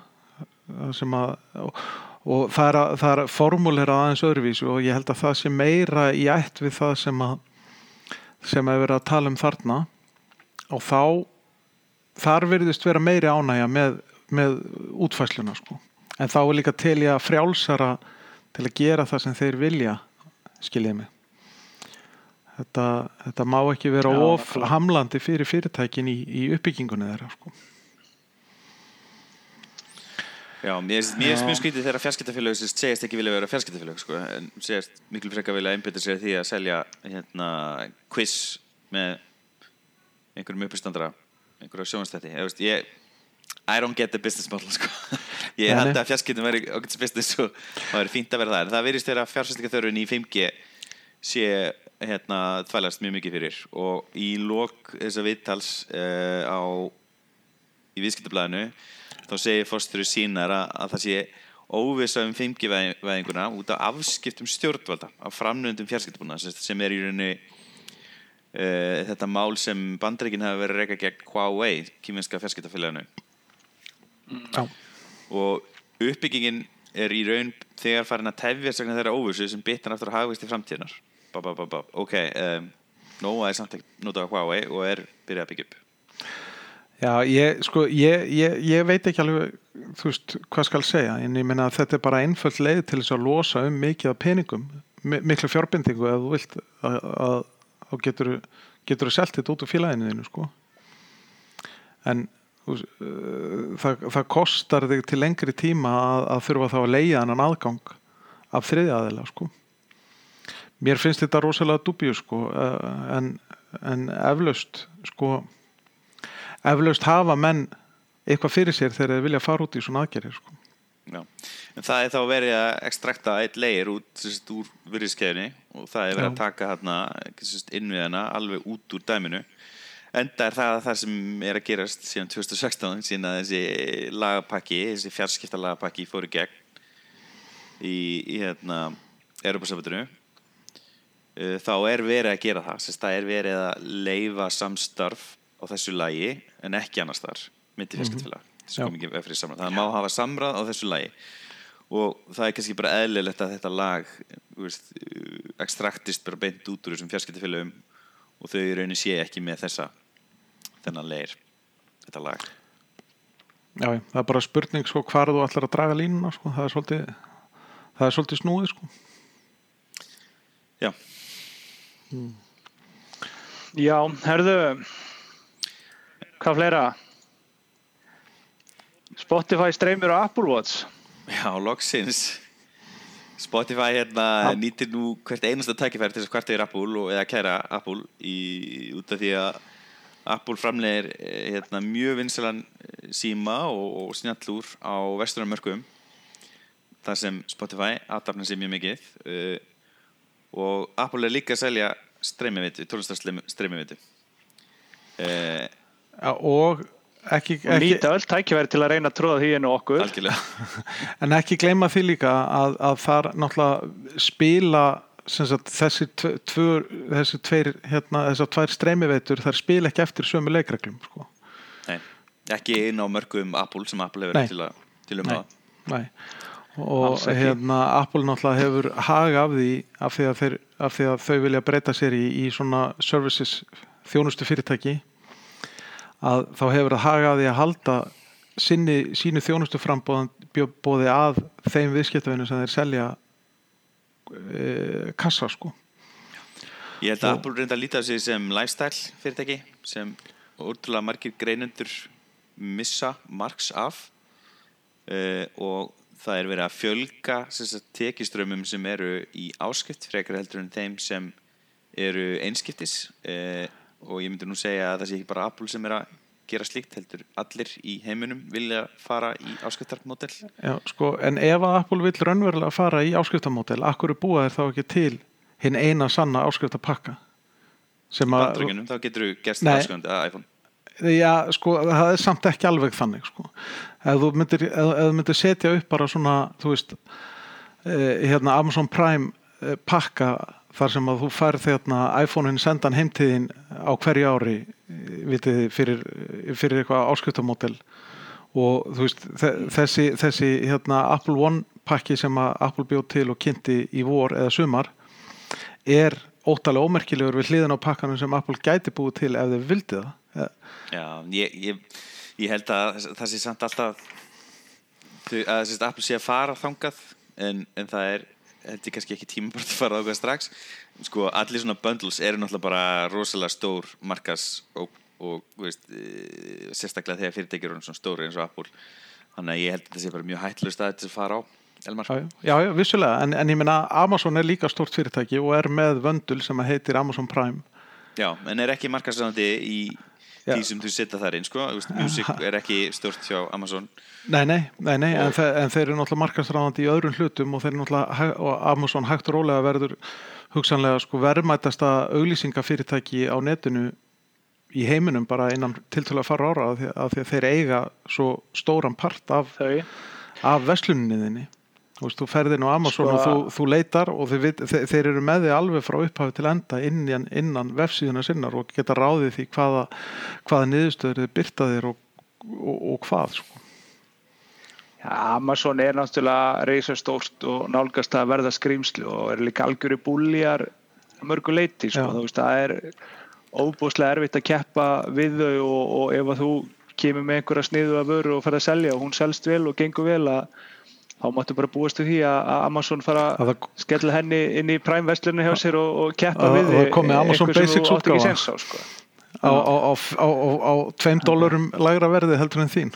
Speaker 4: sem að og, og það er, að, það er formúlera aðeins öðruvísu og ég held að það sé meira í ætt við það sem að sem að vera að tala um þarna og þá þar verðist vera meiri ánægja með, með útfæsluna sko. En þá er líka til ég að frjálsara til að gera það sem þeir vilja skiljið mig þetta, þetta má ekki vera
Speaker 2: Já,
Speaker 4: of
Speaker 2: nákvæmlega.
Speaker 4: hamlandi fyrir fyrirtækin í, í uppbyggingunni þeirra sko.
Speaker 3: Já, mér finnst mjög skrítið þegar fjarskiptafélög sem segist ekki vilja vera fjarskiptafélög sko, en segist miklu frekar vilja einbytta sér því að selja hérna, quiz með einhverjum uppistandara ég, veist, ég, I don't get the business model sko. ég held að fjarskiptum veri ágætis business og það veri fínt að vera það en það verist þeirra fjársæstingaþörfun í 5G sé hérna þvælast mjög mikið fyrir. Og í lok þessa viðtals uh, á í viðskiptablaðinu þá segir fórsturu sínar að, að það sé óvisa um 5G-væðinguna út af afskiptum stjórnvalda af framnöndum fjarskiptabúna sem, er í rauninni uh, þetta mál sem bandreikin hafa verið að reyka gegn Huawei, kýminska fjarskiptafélaginu
Speaker 4: Já.
Speaker 3: og uppbyggingin er í raun þegar farin að vegna þeirra óvissu sem bitan aftur að hagvist í framtíðnar ba, ba, ba, ok, um, Nóa er samt ekki notað á Huawei og er byrjað að byggja upp
Speaker 4: Já, ég, sko, ég, ég, ég veit ekki alveg, þú veist, hvað skal segja, en ég meina að þetta er bara einföld leið til þess að losa um mikið af peningum, mi- miklu fjárbindingu ef þú vilt að, að, að getur, getur selt þetta út úr félaginu þínu, sko. En þú það, það kostar þig til lengri tíma að, að þurfa þá að leiða annan aðgang af þriðja aðeila, sko. Mér finnst þetta rosalega dubjur, sko, uh, en, en eflaust, sko, eflaust hafa menn eitthvað fyrir sér þegar þeir vilja fara út í svona aðgerðir sko.
Speaker 3: Já. En það er þá verið að ekstrakta eitt leir út sagt, úr virðiskeiðinni og það er verið að
Speaker 4: Já.
Speaker 3: taka hérna innviðana alveg út úr dæminu enda er það það sem er að gerast síðan 2016 síðan að þessi lagapakki, þessi fjarskipta lagapakki fór í gegn í, í hérna Europasambandinu uh, þá er verið að gera það Sest, það er verið að leifa samstarf á þessu lagi en ekki annars þar myndi fjarskiptfélag
Speaker 4: Já.
Speaker 3: mm -hmm. það má hafa samráð á þessu lagi. Og það er kannski bara eðlilegt að þetta lag veist, ekstraktist bara beint út úr þessum fjarskiptafélagum og þau í raunin sé ekki með þessa þennan leir þetta lag.
Speaker 4: Já, það er bara spurning sko hvar þú ætlar að draga línuna sko. það er svolítið það er svolítið snúið sko.
Speaker 3: já,
Speaker 2: Já, herðu hvað fleira? Spotify streymir á Apple Watch.
Speaker 3: Já, loksins Spotify hérna nýtir nú hvert einasta tækifæri til þess að kvarta yfir Apple og, eða kæra Apple í, út af því að Apple framlegir hérna, mjög vinsalan síma og, og snjallúr á vestunarmörkum þar sem Spotify aðdafna sér mjög mikið uh, og Apple er líka að selja streymivitu, tónlistarstreymivitu uh,
Speaker 4: já, og ekki,
Speaker 2: og nýta öll tækifæri til að reyna að tróða því inn á okkur
Speaker 3: algjörlega
Speaker 4: en ekki gleyma því líka að, að þar náttúrulega spila sem sagt, þessi, tve, tvö, þessi tveir hérna, þessar tvær streymiveitur þar spila ekki eftir sömu leikreglum sko.
Speaker 3: Nei, ekki inn á mörgum Apple sem Apple hefur til, að, til um
Speaker 4: Nei.
Speaker 3: það
Speaker 4: Nei. og hérna Apple náttúrulega hefur haga af því af því að, þeir, af því að þau vilja breyta sér í, í svona services þjónustu fyrirtæki að þá hefur það haga af því að halda sinni, sínu þjónustu frambóði að þeim viðskiptavinu sem þeir selja e, kassa sko.
Speaker 3: Ég held að Apple reynda að líta sig sem lifestyle fyrirtæki sem útrúlega margir greinendur missa marks af uh, og það er verið að fjölga tekiströmmum sem eru í áskipt frekar heldur en þeim sem eru einskiptis uh, og ég myndi nú segja að það sé ekki bara Apple sem er að gera slíkt heldur. Allir í heiminum vilja fara í áskiptarmódel
Speaker 4: Já, sko, en ef að Apple vill raunverulega fara í áskriftamódel, akkur er þér þá ekki til hinn eina sanna að
Speaker 3: bandröginum, þá getur þú gerst afskjöndi að iPhone.
Speaker 4: Já, sko, það er samt ekki alveg þannig, sko. Ef þú myndir, ef, ef myndir setja upp bara svona, þú veist, eh, hérna Amazon Prime eh, pakka þar sem að þú færð hérna iPhone-in sendan heimtíðin á hverju ári, vitið þið, fyrir, fyrir eitthvað áskriftamódel og veist, þe- þessi, þessi hérna Apple One pakki sem að Apple bjóð til og kynnti í vor eða sumar er óttalega ómerkilegur við hliðan á pakkanum sem Apple gæti búið til ef þau vildi það.
Speaker 3: Já, ég, ég, ég held að það sé samt alltaf að þessi Apple sé að fara þangað en, en það er held ég kannski ekki tíma bara að fara þangað strax. Sko, allir svona bundles eru náttúrulega bara rosalega stór markas og, og veist, e, sérstaklega þegar fyrirtækjur eru svona stóri eins og Apple. Þannig að ég held að þetta sé bara mjög hættilega staði til að fara á Elmar.
Speaker 4: Já, já, já, vissulega, en, en ég meina Amazon er líka stort fyrirtæki og er með vöndul sem að heitir Amazon Prime.
Speaker 3: Já, en er ekki markasræðandi í. Því sem þú setja þar inn sko, music er ekki stort hjá Amazon.
Speaker 4: Nei, nei, nei, nei en, þe en þeir eru náttúrulega markastráðandi í öðrum hlutum og þeir eru náttúrulega, og Amazon hægt og rólega verður hugsanlega sko verðmætasta auglýsingafyrirtæki á netinu í heiminum bara innan tiltölu að fara ára af því, að þeir eiga svo stóran part af, af vesluninni þinni Þú veist, þú ferðin á Amazon
Speaker 2: Sko-
Speaker 4: og þú, þú leitar og þeir, þeir, eru með þig alveg frá upphafi til enda innan, innan vefsíðuna sinnar og geta ráðið því hvaða, hvaða niðurstöður þið byrta þér og, og, og hvað sko.
Speaker 2: Já, Amazon er náttúrulega reysastórt og nálgast að verða skrýmsli og er líka algjöru búljar mörgu leiti, sko.
Speaker 4: Já.
Speaker 2: þú veist, það er óbúslega erfitt að keppa við þau og, og ef að þú kemur með einhverja sniðu að vöru og ferð að selja og hún selst vel og gengur vel að þá máttu bara búast við því að Amazon fara
Speaker 4: Að það-
Speaker 2: skella henni inn í Prime verslunni hjá sér og, og keppa við
Speaker 4: að það komi Amazon
Speaker 2: einhver sem
Speaker 4: Basics
Speaker 2: þú átt ekki sens á, sko.
Speaker 4: á, á, á, á, á, á tveim dólarum lægra verði heldur en þín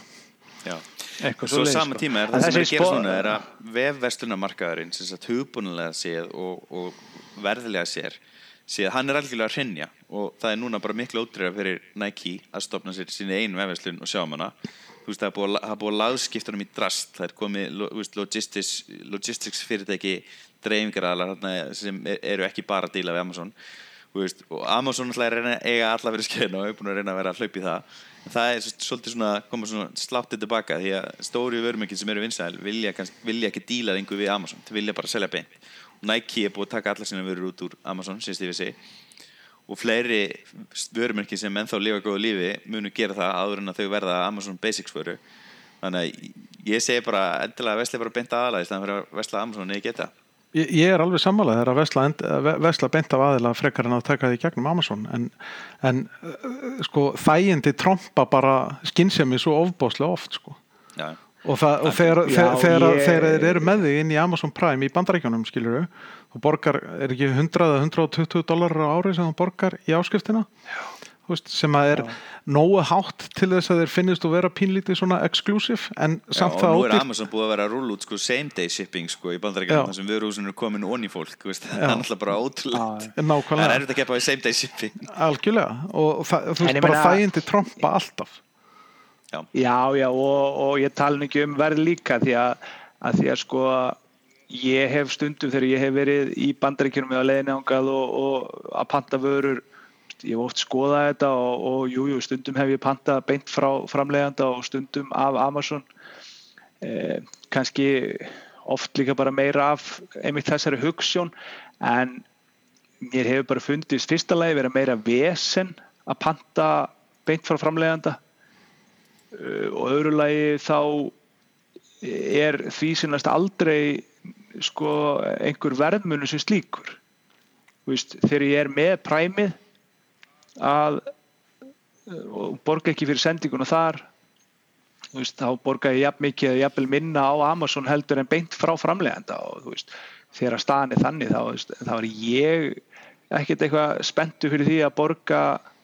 Speaker 3: Já
Speaker 2: Eitthvað
Speaker 3: Svo
Speaker 2: svoleiðis,
Speaker 3: sama
Speaker 2: sko.
Speaker 3: tíma er
Speaker 2: En
Speaker 3: það sem er að gera svona er að vefverslunarmarkaðurinn sem sagt hugbúnulega séð og, og verðilega sér séð hann er algjörlega að hrinja og það er núna bara miklu ótrýra fyrir Nike að stopna sér síni einu vefverslun og sjá um hana þú veist það er búið, að- það að laðskiptunum í drast. Það er komið logistics, logistics fyrirtæki þarna sem er, eru ekki bara að díla við Amazon. Veist, og Amazon er að reyna að eiga alla fyrir skreina og er búin að reyna að vera að hlaupa í það. En það er svolítið svona koma svona sláttið tilbaka því að stóri vörmökin sem eru vinsæl vilja, vilja ekki díla einhver við Amazon. Þeir vilja bara selja beint. Og Nike er búið að taka alla sína vörur út úr Amazon síðast yfir sig og fleiri vörmörki sem ennþá lifa góðu lífi munu gera það áður en að þau verða Amazon Basics vöru. Þannig að ég segi bara endilega vesla bara beint í staðan fyrir að vesla Amazon eða geta.
Speaker 4: Ég, ég er alveg sammálað þegar að vesla, vesla beint af aðila frekar en að taka því gegnum Amazon. En, en uh, sko þægindi trompa bara skinnsemi svo ofbáslega oft sko.
Speaker 3: Já,
Speaker 4: og, það, og þegar,
Speaker 2: Já,
Speaker 4: þegar, þegar,
Speaker 2: ég-
Speaker 4: þegar þeir eru með þig inn í Amazon Prime í bandarækjunum skilur þú borgar, er ekki 100 eða 120 dólar á ári sem þú borgar í áskriftina veist, sem að er nógu hátt til þess að þeir finnist að vera pínlítið svona exclusive en
Speaker 3: Já,
Speaker 4: samt
Speaker 3: og
Speaker 4: það
Speaker 3: nú er Amazon búið að vera að rúlla út sko, same day shipping sko, í bandarækjum
Speaker 4: Já.
Speaker 3: þar sem vöruhúsin eru komin onni í fólk veist, það er náttúrulega bara ótrúlegt. Það er
Speaker 4: nákvæmlega,
Speaker 3: erfitt að keppa í same day shipping.
Speaker 4: Algjörlega og það, þú veist bara þægindi trompa alltaf.
Speaker 2: Já, já, og, og ég tala ekki um verð líka því að, að því að sko ég hef stundum þegar ég hef verið í bandaríkjunum eða leiðin ángað og, og að panta vörur ég hef oft skoðað þetta og, og jú, jú, stundum hef ég pantað beint frá framleiðanda og stundum af Amazon. Eh, kannski oft líka bara meira af einmitt þessari hugssjón en mér hefur bara fundist fyrsta lagi vera meira vesen að panta beint frá framleiðanda. Uh, og öðru lagi þá er því sinnast aldrei sko einhver verðmunu sem slíkur. Þú veist, þegar ég er með præmið að uh, og borga ekki fyrir sendinguna þar þú veist, þá borga ég jafn mikið eða jafnvel minna á Amazon heldur en beint frá framleganda og þú veist, þegar staðan er þannig þá, þá er ég ekkert eitthvað spenntu fyrir því að borga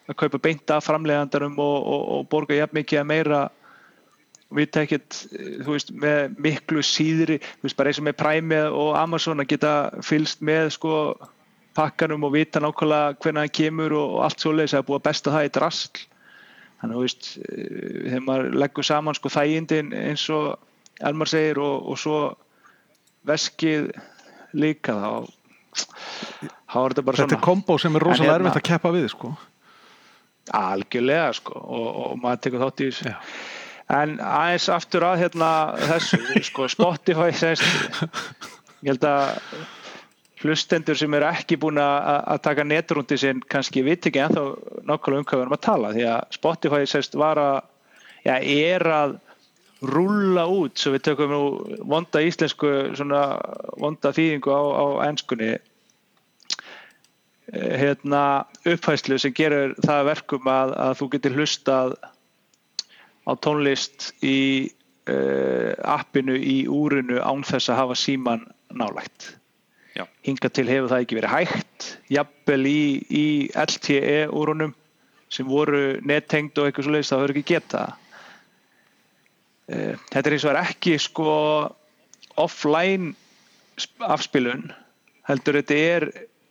Speaker 2: að kaupa beint af framlegandarum og, og, og borga jafn mikið að meira við ekkert, þú veist, með miklu síðri, þú veist, bara eins og með Prime og Amazon að geta fylst með sko pakkanum og vita nákvæmlega hvernig það kemur og, og allt svoleiðis að búa besta það í drasl þannig að þú veist eh, þegar maður leggur saman sko þægindin eins og Elmar segir og, og svo veskið líka þá þá er þetta bara
Speaker 4: þetta er
Speaker 2: svona
Speaker 4: kombo sem er rosalega
Speaker 2: hérna-
Speaker 4: erfitt að keppa við sko.
Speaker 2: algjörlega sko og, og maður tekur þátt í þessu. En aðeins aftur að hérna þessu sko Spotify semst, ég held að hlustendur sem eru ekki búin að taka netrúndi sinn kannski vit ekki ennþá nákvæmlega um hvað við erum að tala því að Spotify semst var að já, er að rúlla út svo við tökum nú vonda íslensku svona vonda þýðingu á, á ennskunni hérna upphæslu sem gerur það verkum að, að þú getur hlustað á tónlist í uh, appinu í úrinu án þess að hafa síman nálægt.
Speaker 3: Já.
Speaker 2: hinga til hefur það ekki verið hægt jafnvel í, í LTE úrunum sem voru nettengd og eitthvað svo leiðist það höfður ekki geta uh, þetta er eins og er ekki sko offline sp- afspilun heldur þetta er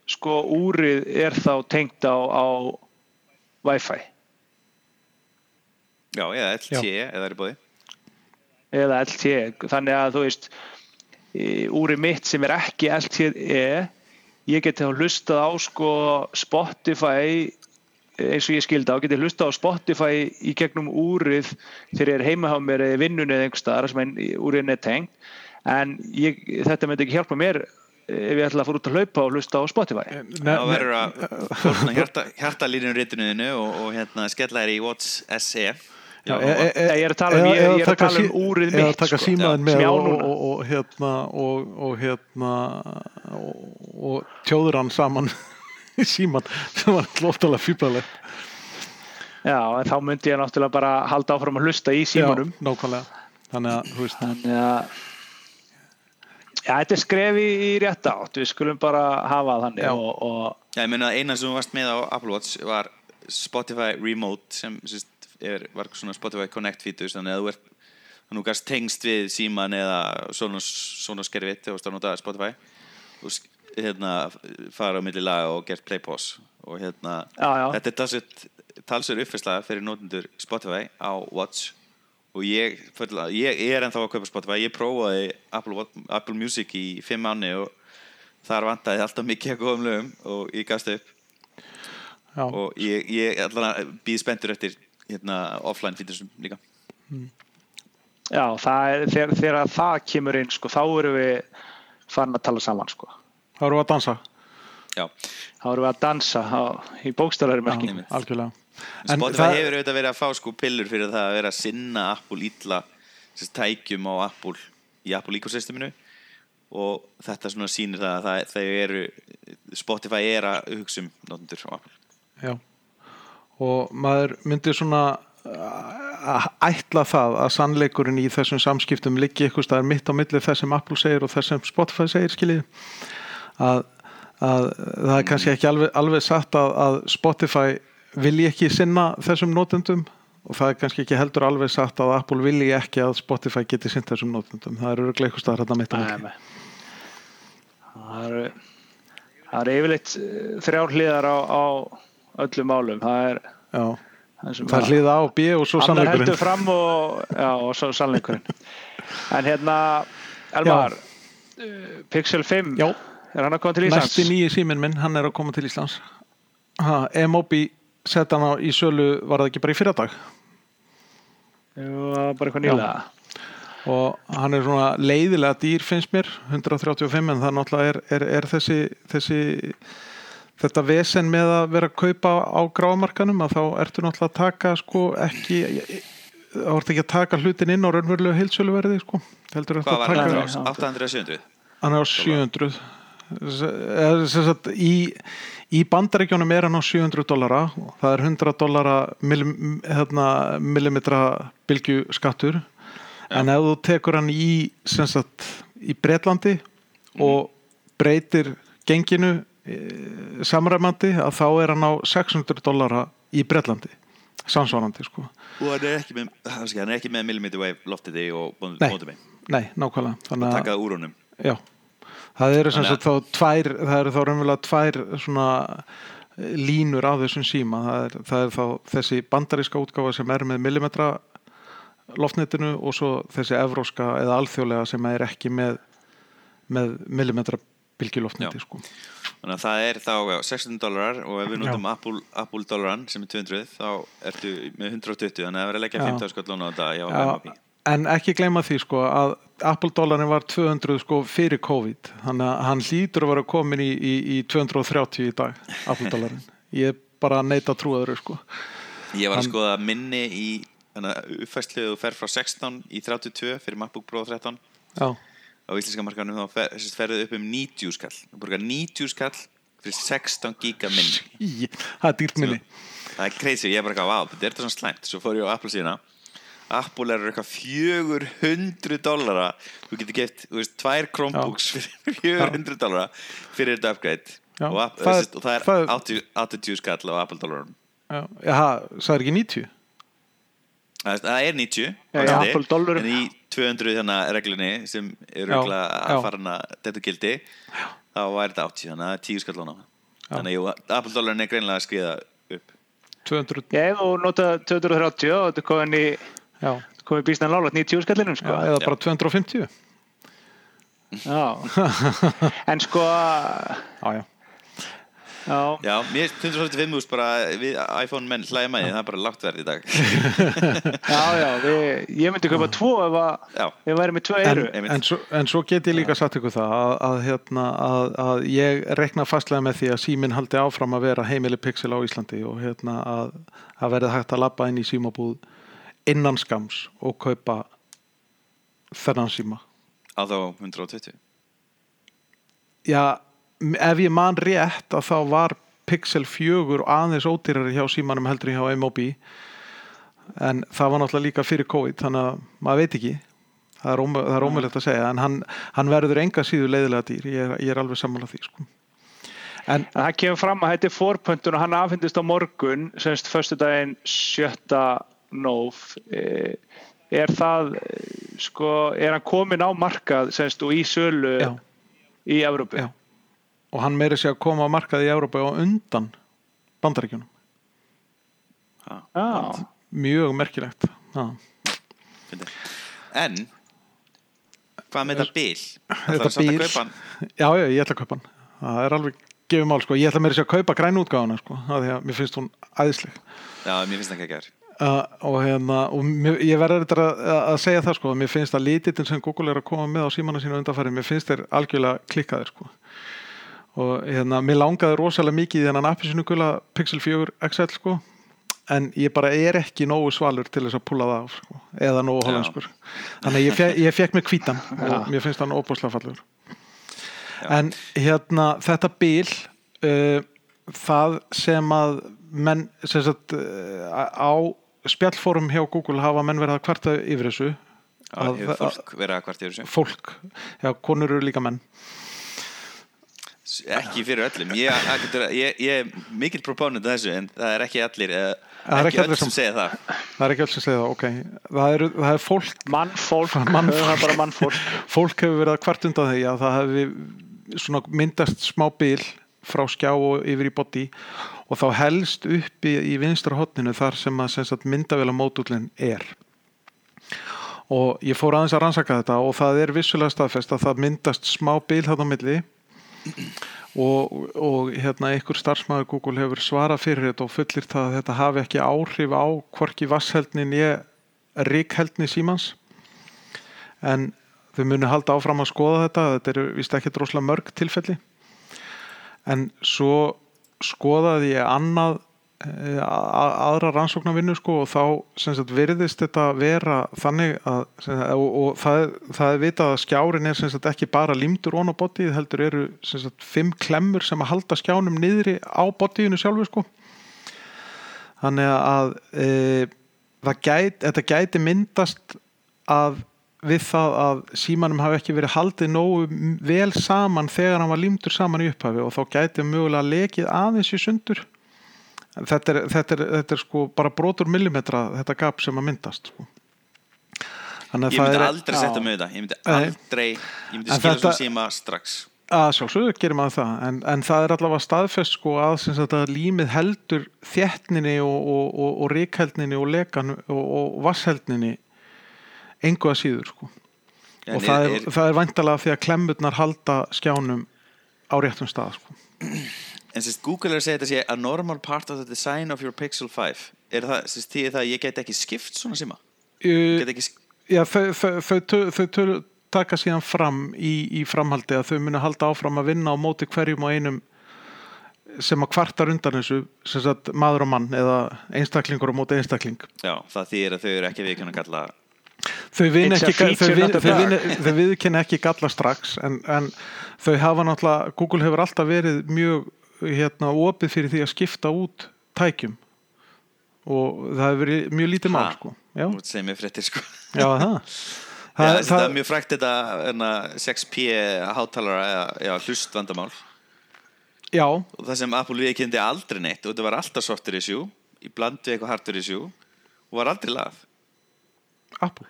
Speaker 2: sko úrið er þá tengt á, á Wi-Fi
Speaker 3: Já, eða LT eða er í bóði
Speaker 2: eða LTE þannig að þú veist úrið mitt sem er ekki LTE ég geti þá hlustað á sko Spotify eins og ég skildi á, geti hlustað á Spotify í gegnum úrið þegar ég er heima hjá mér eða í vinnunni eða einhver staðar sem úrið er tengt en ég, þetta myndi ekki hjálpa mér ef ég ætla að fór út að hlaupa og hlusta á Spotify.
Speaker 3: Þá verður að hjarta, hjartalínum ritinu og, og hérna skella þér í Watch SE
Speaker 4: Já, e, e, e,
Speaker 2: ég er að tala um-
Speaker 4: eða-
Speaker 2: ég- ég er
Speaker 4: eða
Speaker 2: að
Speaker 4: taka
Speaker 2: tala um úrið
Speaker 4: eða
Speaker 2: mitt,
Speaker 4: taka
Speaker 2: sko.
Speaker 4: símaðin
Speaker 2: Já,
Speaker 4: með
Speaker 2: sem ég á
Speaker 4: og,
Speaker 2: núna.
Speaker 4: og, og hérna og, og hérna og, og tjóður hann saman í síman sem var lóftalega fýblalegt
Speaker 2: Já, en þá myndi ég náttúrulega bara halda áfram að hlusta í símanum
Speaker 4: Já, nákvæmlega þannig að, þú veist,
Speaker 2: Þannig að Já, þetta er skrefi í rétt átt, við skulum bara hafa þannig
Speaker 4: Já.
Speaker 2: og, og
Speaker 3: Já, ég meina eina sem þú varst með á Apple Watch var Spotify Remote sem sérst, er, var svona Spotify Connect feature þannig að þú ert þú gast tengst við síman eða svona, svona skerfitt þegar þú ert að nota Spotify og hérna, fara á milli laga og gert play pause og hérna
Speaker 2: Já, já.
Speaker 3: þetta er talsveit talsveit uppfærsla fyrir notendur Spotify á Watch. Og ég, full- ég er ennþá að kaupa Spotify. Ég prófaði Apple, Apple Music í fimm mánu og þar vantaði alltaf mikið að góðum lögum og ég gafst upp.
Speaker 4: Já,
Speaker 3: og ég, ég allan býð spenntur eftir hérna, offline featuresum líka.
Speaker 2: Já, það er, þegar, þegar það kemur inn, sko, þá erum við farin að tala saman, sko.
Speaker 4: þá erum við að dansa.
Speaker 3: Já,
Speaker 2: Þá erum við að dansa á, í
Speaker 4: algjörlega.
Speaker 3: En Spotify hefur auðvitað verið að fá sko pillur fyrir það að vera að sinna Apple ítla tækjum á Apple í Apple ecosysteminu og þetta svona sýnir það að það, þau eru Spotify er að hugsa um notendur á Apple.
Speaker 4: Já, og maður myndi svona uh, að ætla það að sannleikurinn í þessum samskiptum liggi eitthvað staðar mitt á milli þess sem Apple segir og þess sem Spotify segir skiljið að, að það er kannski ekki alveg, alveg satt að, að Spotify vilji ekki sinna þessum notendum og það er kannski ekki heldur alveg satt að Apple vilji ekki að Spotify geti sinnt þessum notendum. Það eru eitthvað staðar hérna mitt á
Speaker 2: Nei,
Speaker 4: milli
Speaker 2: nei. Það eru það eru yfirleitt eh, þrjár hliðar á, á öllum málum. Það er,
Speaker 4: Já,
Speaker 2: það er,
Speaker 4: hliða á B og svo
Speaker 2: annar
Speaker 4: sannleikurinn
Speaker 2: heldur fram og, já, og svo sannleikurinn. En hérna, Elmar, uh, Pixel 5,
Speaker 4: Já.
Speaker 2: er hann að koma til Íslands?
Speaker 4: Næsti nýji síminn minn, hann er að koma til Íslands ha, M-Obi sett hann á í sölu var það ekki bara í
Speaker 2: var bara eitthvað nýlega.
Speaker 4: og hann er svona leiðilega dýr finnst mér 135 en það náttúrulega er, er, er þessi, þessi þetta vesen með að vera að kaupa á grámarkanum að þá ertu náttúrulega að taka sko ekki þá ertu ekki að taka hlutin inn á raunverulegu heilsöluverði sko. Heldur
Speaker 3: Hvað
Speaker 4: að taka
Speaker 2: Já.
Speaker 3: 800 700?
Speaker 4: hann er á 700 eða sem sagt, í, í bandaríkjónum er hann á 700 dollara. Það er 100 dollara millim, hérna, millimetra bylgju skattur en ef þú tekur hann í sagt, í Bretlandi og breytir genginu samræmandi að þá er hann á 600 dollara í Bretlandi samsvarandi sko.
Speaker 3: Og hann er ekki með, hann er ekki með millimeter wave loftiti og
Speaker 4: Nei.
Speaker 3: mótum mig
Speaker 4: nei, nákvæmlega. Þannig að
Speaker 3: Taka það úr honum.
Speaker 4: Já, það eru sem sagt þá tvær, það eru þá raunverulega tvær svona eh, línur af þessum síma, það er, það er þá þessi bandaríska útgáfa sem er með millimetra loftnetinu og svo þessi evróska eða alþjóðlega sem er ekki með, með millimetra
Speaker 3: Já.
Speaker 4: sko.
Speaker 3: Þannig að það er þá já, 600 dólarar og ef við notum Apple, Apple dólaran sem er 200 þá ertu með 120 þannig að það verður að leggja
Speaker 4: Já.
Speaker 3: 50 skall lóna á þetta
Speaker 4: en ekki gleyma því sko að Apple dollarin var 200 sko fyrir COVID. Þannig að hann hlýtur að vera komin í, í, í 230 í dag Apple dollarin ég bara neita að trúa öðru sko.
Speaker 3: Ég var að skoða minni í uppfæslu þú fer frá 16 í 32 fyrir MacBook Pro 13
Speaker 4: Já,
Speaker 3: á íslenska markanum þá fer, ferðu upp um 90 skall. Þú borgar 90 skall fyrir 16 giga minni.
Speaker 4: Það er dýrt minni.
Speaker 3: Það er crazy, ég er bara eitthvað, wow, þetta er þetta svona slæmt. Svo fór ég á Apple síðana Apple er eitthvað 400 dollara. Þú getur gett, þú veist, tvær Chromebooks fyrir 400 dollara fyrir þetta upgrade.
Speaker 4: Já,
Speaker 3: og, App-
Speaker 4: það er-
Speaker 3: það, og það er
Speaker 4: það er-
Speaker 3: 80, 80 skall á Apple dollarum
Speaker 4: Já, það er ekki 90
Speaker 3: það er 90
Speaker 2: Já,
Speaker 3: á
Speaker 2: í Apple dollarum.
Speaker 3: En í 200 þannig reglunni sem er
Speaker 4: Já, já.
Speaker 3: að fara hana þetta gildi þá væri þetta 80, þannig að það er 10 skall á hana þannig að Apple dollarin er greinlega að skriða upp.
Speaker 4: 200,
Speaker 2: Já, þú nota 230 og þetta er komin í
Speaker 4: já,
Speaker 2: komin býsna lálat 90 skallinum
Speaker 4: já
Speaker 2: sko.
Speaker 4: eða bara 250
Speaker 2: Já. En sko
Speaker 4: Já, já,
Speaker 2: já,
Speaker 3: Já, mér finnst 125 úrs bara við iPhone menn með því, það er bara lágt verð í dag.
Speaker 2: Já, já við, ég myndi kaupa tvo ef að ég væri með tvö
Speaker 4: en,
Speaker 2: eyru
Speaker 3: einmitt.
Speaker 4: en, svo, en svo get ég líka sagt ykkur það að, að, hérna, að, að ég rekna fastlega með því að síminn haldi áfram að vera heimili pixel á Íslandi og hérna, að, að verði hægt að labba inn í símabúð innan skams og kaupa þennan síma.
Speaker 3: Á þá 120
Speaker 4: Já, ef ég man rétt að þá var Pixel 4 aðeins ódýrari hjá símanum heldur hjá MOB en það var náttúrulega líka fyrir COVID þannig að maður veit ekki. Það er, ómö, er ómögulegt að segja en hann, hann verður enga síðu leiðilega dýr. Ég er, ég er alveg sammála því sko. en
Speaker 2: En það kemur fram að þetta er fórpöntun og hann afhendist á morgun semst förstu daginn 7. nóf Eh, er það eh, sko, er hann komin á markað semst og í sölu
Speaker 4: já,
Speaker 2: í Evrópu?
Speaker 4: Já og hann meiri sig að koma að markaði í Európa og undan bandaríkjunum
Speaker 2: Já.
Speaker 4: mjög merkilegt.
Speaker 3: Fyndi. En hvað með þetta bil? Það
Speaker 4: Þetta bíl-
Speaker 3: kaupa hann
Speaker 4: Já, já, ég ætla að kaupa hann það er alveg gefum mál sko. ég ætla meiri sig að kaupa grænútgáðuna sko, af því að mér finnst hún æðisleg
Speaker 3: Já, mér finnst það ekki að gera
Speaker 4: Uh, og hérna, og mér, ég verður þetta að, að segja það sko, mér finnst að lítitin sem Google er að koma með á símana sína undanfæri, mér finnst þeir algjörlega klikkaðir sko og hérna, mér langaði rosalega mikið í þennan appi sinu gula Pixel 4 XL sko. En ég bara er ekki nógu svalur til þess að púla það af sko, eða nógu holandskur þannig að ég, fe ég fekk mig hvítan. Og mér finnst hann óbúslega fallur en hérna þetta bil uh, það sem að menn sem sagt, uh, á spjallfórum hjá Google hafa menn verið að kvarta yfir þessu. Að,
Speaker 3: hefur fólk verið að hvart yfir þessu.
Speaker 4: Fólk, já, konur eru líka menn
Speaker 3: Ekki fyrir öllum. Ég, ég, ég, ég, ég er mikill proponent af þessu en það er ekki allir eh,
Speaker 4: Það er
Speaker 3: ekki öll sem
Speaker 4: sem-
Speaker 3: segja það.
Speaker 4: Það er ekki alls að segja það, ok. Það er, það er fólk,
Speaker 2: Mannfólk, er bara mannfólk.
Speaker 4: Fólk hefur verið að kvart undan því að það hefur svona myndast smá bil frá skjá og yfir í body og þá helst upp í, í vinstra hotninu þar sem að sem sagt, myndavela mótullin er. Og ég fór aðeins að rannsaka þetta og það er vissulega staðfest að það myndast smá bil þarna milli og, og hérna einhver starfsmæður Google hefur svarað fyrir þetta og fullir það að þetta hafi ekki áhrif á hvorki vassheldnin ég ríkheldni símans en þau munu halda áfram að skoða þetta þetta eru vist ekki droslega mörg tilfelli. En svo skoðaði ég annað aðra rannsóknarvinnu sko og þá sagt virðist þetta vera þannig að sagt, og, og það, það er vitað að skjárin er sagt ekki bara límdur ón á bodyið heldur eru fimm klemmur sem að halda skjánum niðri á bodyinu sjálfu sko. Þannig að e, það gæt, þetta gæti myndast að við það að símanum hafi ekki verið haldið nógu vel saman þegar hann var límdur saman í upphafi og þá gæti mögulega lekið aðeins í sundur þetta er, þetta er, þetta er sko bara brotur millimetra þetta gap sem að myndast sko. þannig
Speaker 3: Ég
Speaker 4: að
Speaker 3: myndi
Speaker 4: er
Speaker 3: aldrei
Speaker 2: Já.
Speaker 3: setja með þetta Ég myndi aldrei Ég myndi
Speaker 4: þetta-
Speaker 3: svo síma strax
Speaker 4: að sjálfsögðu gerir maður það en, en það er allavega staðfest sko að að límið heldur þéttninni og, og, og, og ríkheldninni og lekan og, og vassheldninni engu að síður sko
Speaker 3: En
Speaker 4: og það er,
Speaker 3: er-
Speaker 4: er væntalega því að klemmurnar halda skjánum á réttum stað sko.
Speaker 3: En sérst Google er að segja þetta sé a normal part of the design of your Pixel 5 Er það, sérst, því það að ég get ekki skipt svona síma?
Speaker 4: uh,
Speaker 3: Get ekki sk-
Speaker 4: já, þau, þau, þau, þau, þau, þau taka síðan fram í, í framhaldi að þau munu halda áfram að vinna á móti hverjum og einum sem að kvartar undan þessu sem sagt maður og mann eða einstaklingur á móti einstakling.
Speaker 3: Já, það þýðir að þau eru ekki viðkjörn að kalla
Speaker 4: þau viðkenna ekki galla strax en, en þau hafa náttúrulega Google hefur alltaf verið mjög hérna opið fyrir því að skipta út tækjum. Og það hefur verið mjög lítið mál sko.
Speaker 3: segja mér fréttir sko.
Speaker 4: Já, það
Speaker 3: Já,
Speaker 4: það,
Speaker 3: er mjög frækt þetta enna, 6P hátalara hlustvandamál
Speaker 4: já,
Speaker 3: og það sem Apple viðkynnti aldrei neitt og þetta var alltaf software issue í bland við eitthvað hardware issue og var aldrei lagað
Speaker 4: Apple.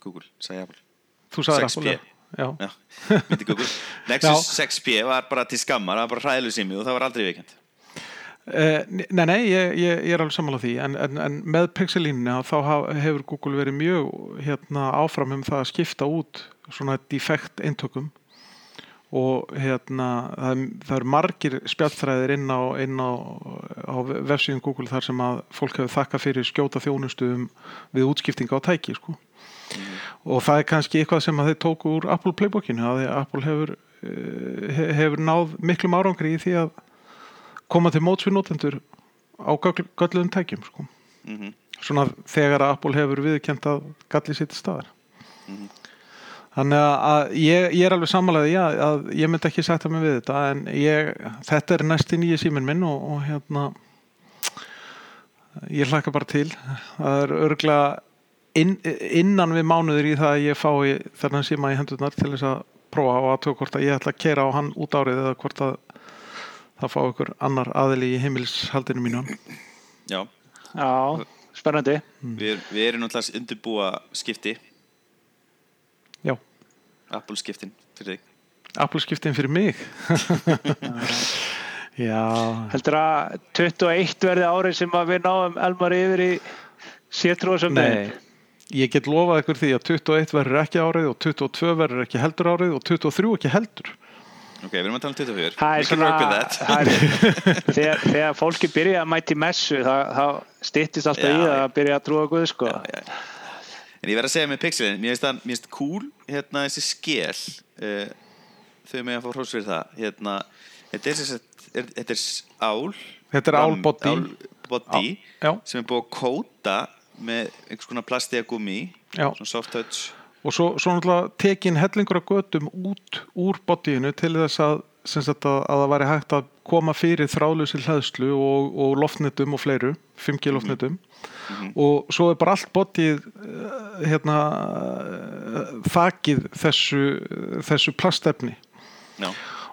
Speaker 3: Google, sagði Apple.
Speaker 4: Þú sagði
Speaker 3: 6P.
Speaker 4: Apple já.
Speaker 3: Nexus 6P var bara til skammar það var bara hræðileg sími og það var aldrei viðkynnt
Speaker 4: Eh, Nei, nei, ég, ég, ég er alveg sammála því en, en, en með pixelínuna þá hefur Google verið mjög hérna, áfram um það að skipta út svona defekt eintökum og hérna það, það eru margir spjallþræðir inn á, inn á, á vefsíðum Google þar sem að fólk hefur þakkað fyrir skjóta þjónustu um, við útskiptinga á tæki sko. Og það er kannski eitthvað sem að þeir tóku úr Apple Playbookinu að Apple hefur, eh, he- hefur náð miklum árangri í því að koma til móts við notendur á gölluðum tækjum sko.
Speaker 3: Mhm.
Speaker 4: svona þegar að Apple hefur viðkjönt að galli sitt staðar þannig að- að ég, ég er alveg sammálaði já, að ég myndi ekki setja mig við þetta en ég, þetta er næsti nýja síminn minn og, og hérna ég hlakka bara til það er örglega inn, innan við mánuður í það að ég fái þennan síma í hendurnar til þess að prófa og að tók hvort að ég ætla að kera á hann út árið eða hvort að það fá ykkur annar aðili í heimilishaldinu mínu.
Speaker 3: Já,
Speaker 2: Já, spennandi.
Speaker 3: Við, við erum náttúrulega undirbúa skipti.
Speaker 4: Já,
Speaker 3: Apple skiptin fyrir þig.
Speaker 4: Apple skiptin fyrir mig? Já.
Speaker 2: Heldur að 21 verði árið sem að við náum Elmar yfir í sétrúa sem
Speaker 4: Nei, ég get lofað ykkur því að 21 verður ekki árið og 22 verður ekki heldur árið og 23 ekki heldur
Speaker 3: Ok, við erum að tala um 24
Speaker 2: Það er
Speaker 3: We can work with that.
Speaker 2: er, þegar, þegar fólki byrja að mæti messu þá, þá styttist alltaf
Speaker 3: Já,
Speaker 2: í það að byrja að trúa Guð sko.
Speaker 3: Já, já. En ég verð að segja með pixelin, mér finnst það mér finnst cool, hérna þessi skél uh, þau með að fá hrós fyrir það hérna, þetta er, er, þetta er ál
Speaker 4: Þetta er álbody Já.
Speaker 3: sem er búið að kóta með einhvers konar plasti að gummi
Speaker 4: Já.
Speaker 3: svona soft touch.
Speaker 4: Og svo, svo náttúrulega tekin hellingur af götum út úr bodyinu til þess að, að, að það væri hægt að koma fyrir þrálusi hlæðslu og, og loftnetum og fleiru 5G loftnetum. Og svo er bara allt bodyið eh, hérna þakið þessu, þessu plastefni.
Speaker 3: Já,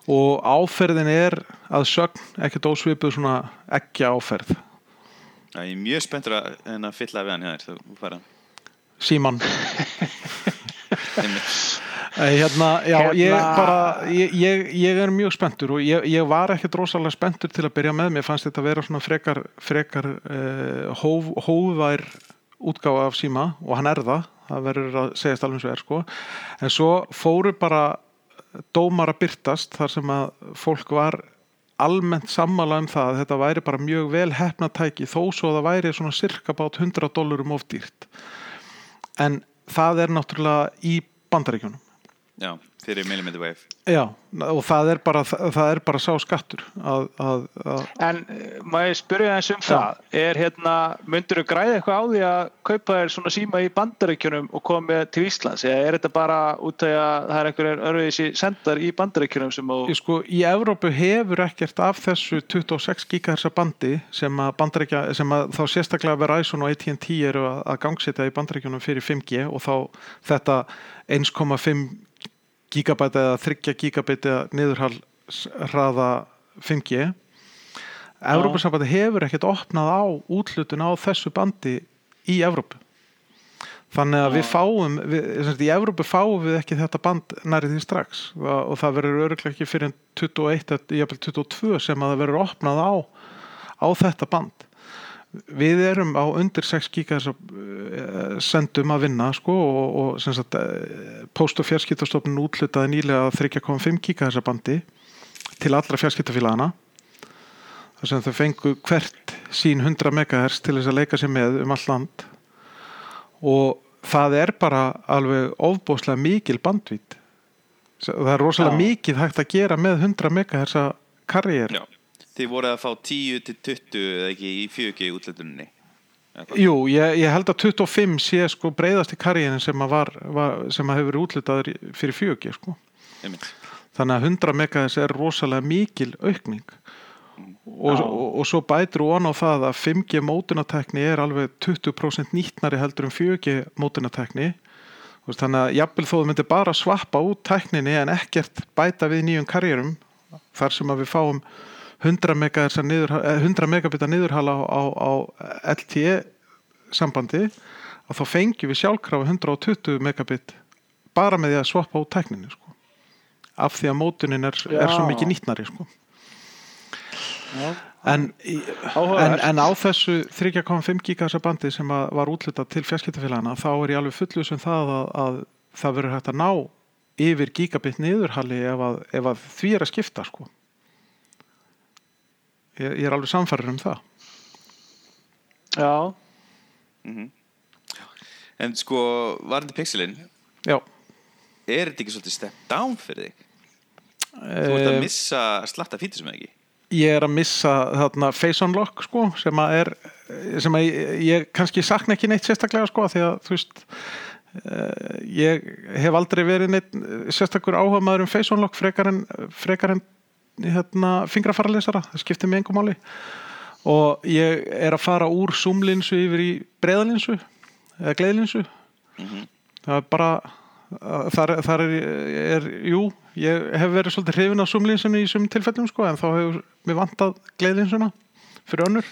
Speaker 4: og áferðin er að sögn ekkert ósvipuð svona ekki áferð
Speaker 3: Já, ég er mjög spenntur að, en að fylla við hann hjá þér þú fara.
Speaker 4: Síman. Eh, hérna, já,
Speaker 2: Hérna-
Speaker 4: ég bara ég, ég, ég er mjög spenntur og ég, ég var ekkert rosalega spenntur til að byrja með. Mér fannst þetta að vera svona frekar frekar uh, hóf, hófvær útgáfa af síma og hann er það. Það verður að segjast alveg eins og er sko. En svo fóru bara dómar að byrtast þar sem að fólk var almennt sammála um það að þetta væri bara mjög vel hefna tæki þó svo að það væri svona cirka bát 100 dólarum of dýrt. En það er náttúrulega í bandaríkjunum.
Speaker 3: Já, fyrir millimeter wave.
Speaker 4: Já, og það er bara, það er bara sá skattur að, að, að
Speaker 2: En eh, má ég spyrja eins um það? Er hérna, myndur þú græða eitthvað á því að kaupa þér svona síma í bandaríkjunum og koma með til Íslands? Eða er þetta bara út af að það er einhverjir örfiðis sendar í bandaríkjunum sem þú
Speaker 4: Ég sko, í Evrópu hefur ekkert af þessu 26 GHz bandi sem að bandaríkja, sem að þá sérstaklega Verizon og AT&T eru að, að gangsetja í bandaríkjunum fyrir 5G og þá þetta 1,5 gigabæta eða 3 gigabæta niðurhal hraða 5G Evrópusambandi hefur ekkert opnað á útlutun á þessu bandi í Evrópu. Þannig að við fáum við, í Evrópu fáum við ekki þetta band nærið því strax. Og, það verður öruglega ekki fyrir 21 eða jafnvel 22 sem að það verður opnað á á þetta band við erum á undir 6 gigas sendum að vinna sko, og, og sagt eh, post- og fjarskiptastofnun útlutaði nýlega 3,5 gigas bandi til allra fjarskiptafélagana þar sem þau fengu hvert sín 100 MHz til þess að leika sér með um all land. Og það er bara alveg ofbóðslega mikil bandvít. Það er rosalega
Speaker 2: Já.
Speaker 4: mikið hægt að gera með 100 MHz karriér
Speaker 3: Já, þið voruð að fá 10 til 20 eða ekki í 4G útlætuninni
Speaker 4: Jú, ég, ég held að 25 sé sko breyðast í karriðin sem að var, var sem að hefur verið útlitaður fyrir 4G sko. Þannig að 100 megahertz er rosalega mikil aukning. Og,
Speaker 2: Já.
Speaker 4: og, og svo bætir og á það að 5G mótunatekni er alveg 20% nýtnari heldur en 4G mótunatekni þannig að jafnvel þó þú myndir bara svappa út tekninni en ekkert bæta við nýjum karjörum þar sem að við fáum 100, megahertz að niður, eh, 100 megabita niðurhala á, á, LTE sambandi að þá fengjum við sjálfkrafa 120 megabit bara með því að svappa út tekninni sko. af því að mótunin er, er svo mikið nýtnari sko. En, en, en á þessu 3,5 gigasar bandi sem var útlitað til fjarskiptafélagana þá er ég alveg fullus um það að, að það verður hægt að ná yfir gigabit niðurhalli ef að, ef að því er að skipta sko. Ég, ég er alveg samfærir um það.
Speaker 2: Já,
Speaker 3: En sko, varandi pixelin
Speaker 4: já.
Speaker 3: er þetta ekki svolítið step down fyrir þig? Þú ert að
Speaker 4: Eh,
Speaker 3: missa slatta fítur sem ekki?
Speaker 4: ég er að missa þarna face unlock sko, sem að er sem að ég, ég kannski sakna ekki neitt sérstaklega sko, því að þú veist uh, ég hef aldrei verið neitt sérstakur áhuga maður um face unlock frekar en, frekar en hérna, fingrafaralesara, það skiptir mig engum máli. Og ég er að fara úr zoomlinsu yfir í breiðalinsu eða gleiðlinsu það er bara þar, þar er, er, jú ég hef verið svolítið hrifin af zoomlinsinu í sum tilfellum sko, en þá hefur mér vantað gleiðlinsuna fyrir önnur.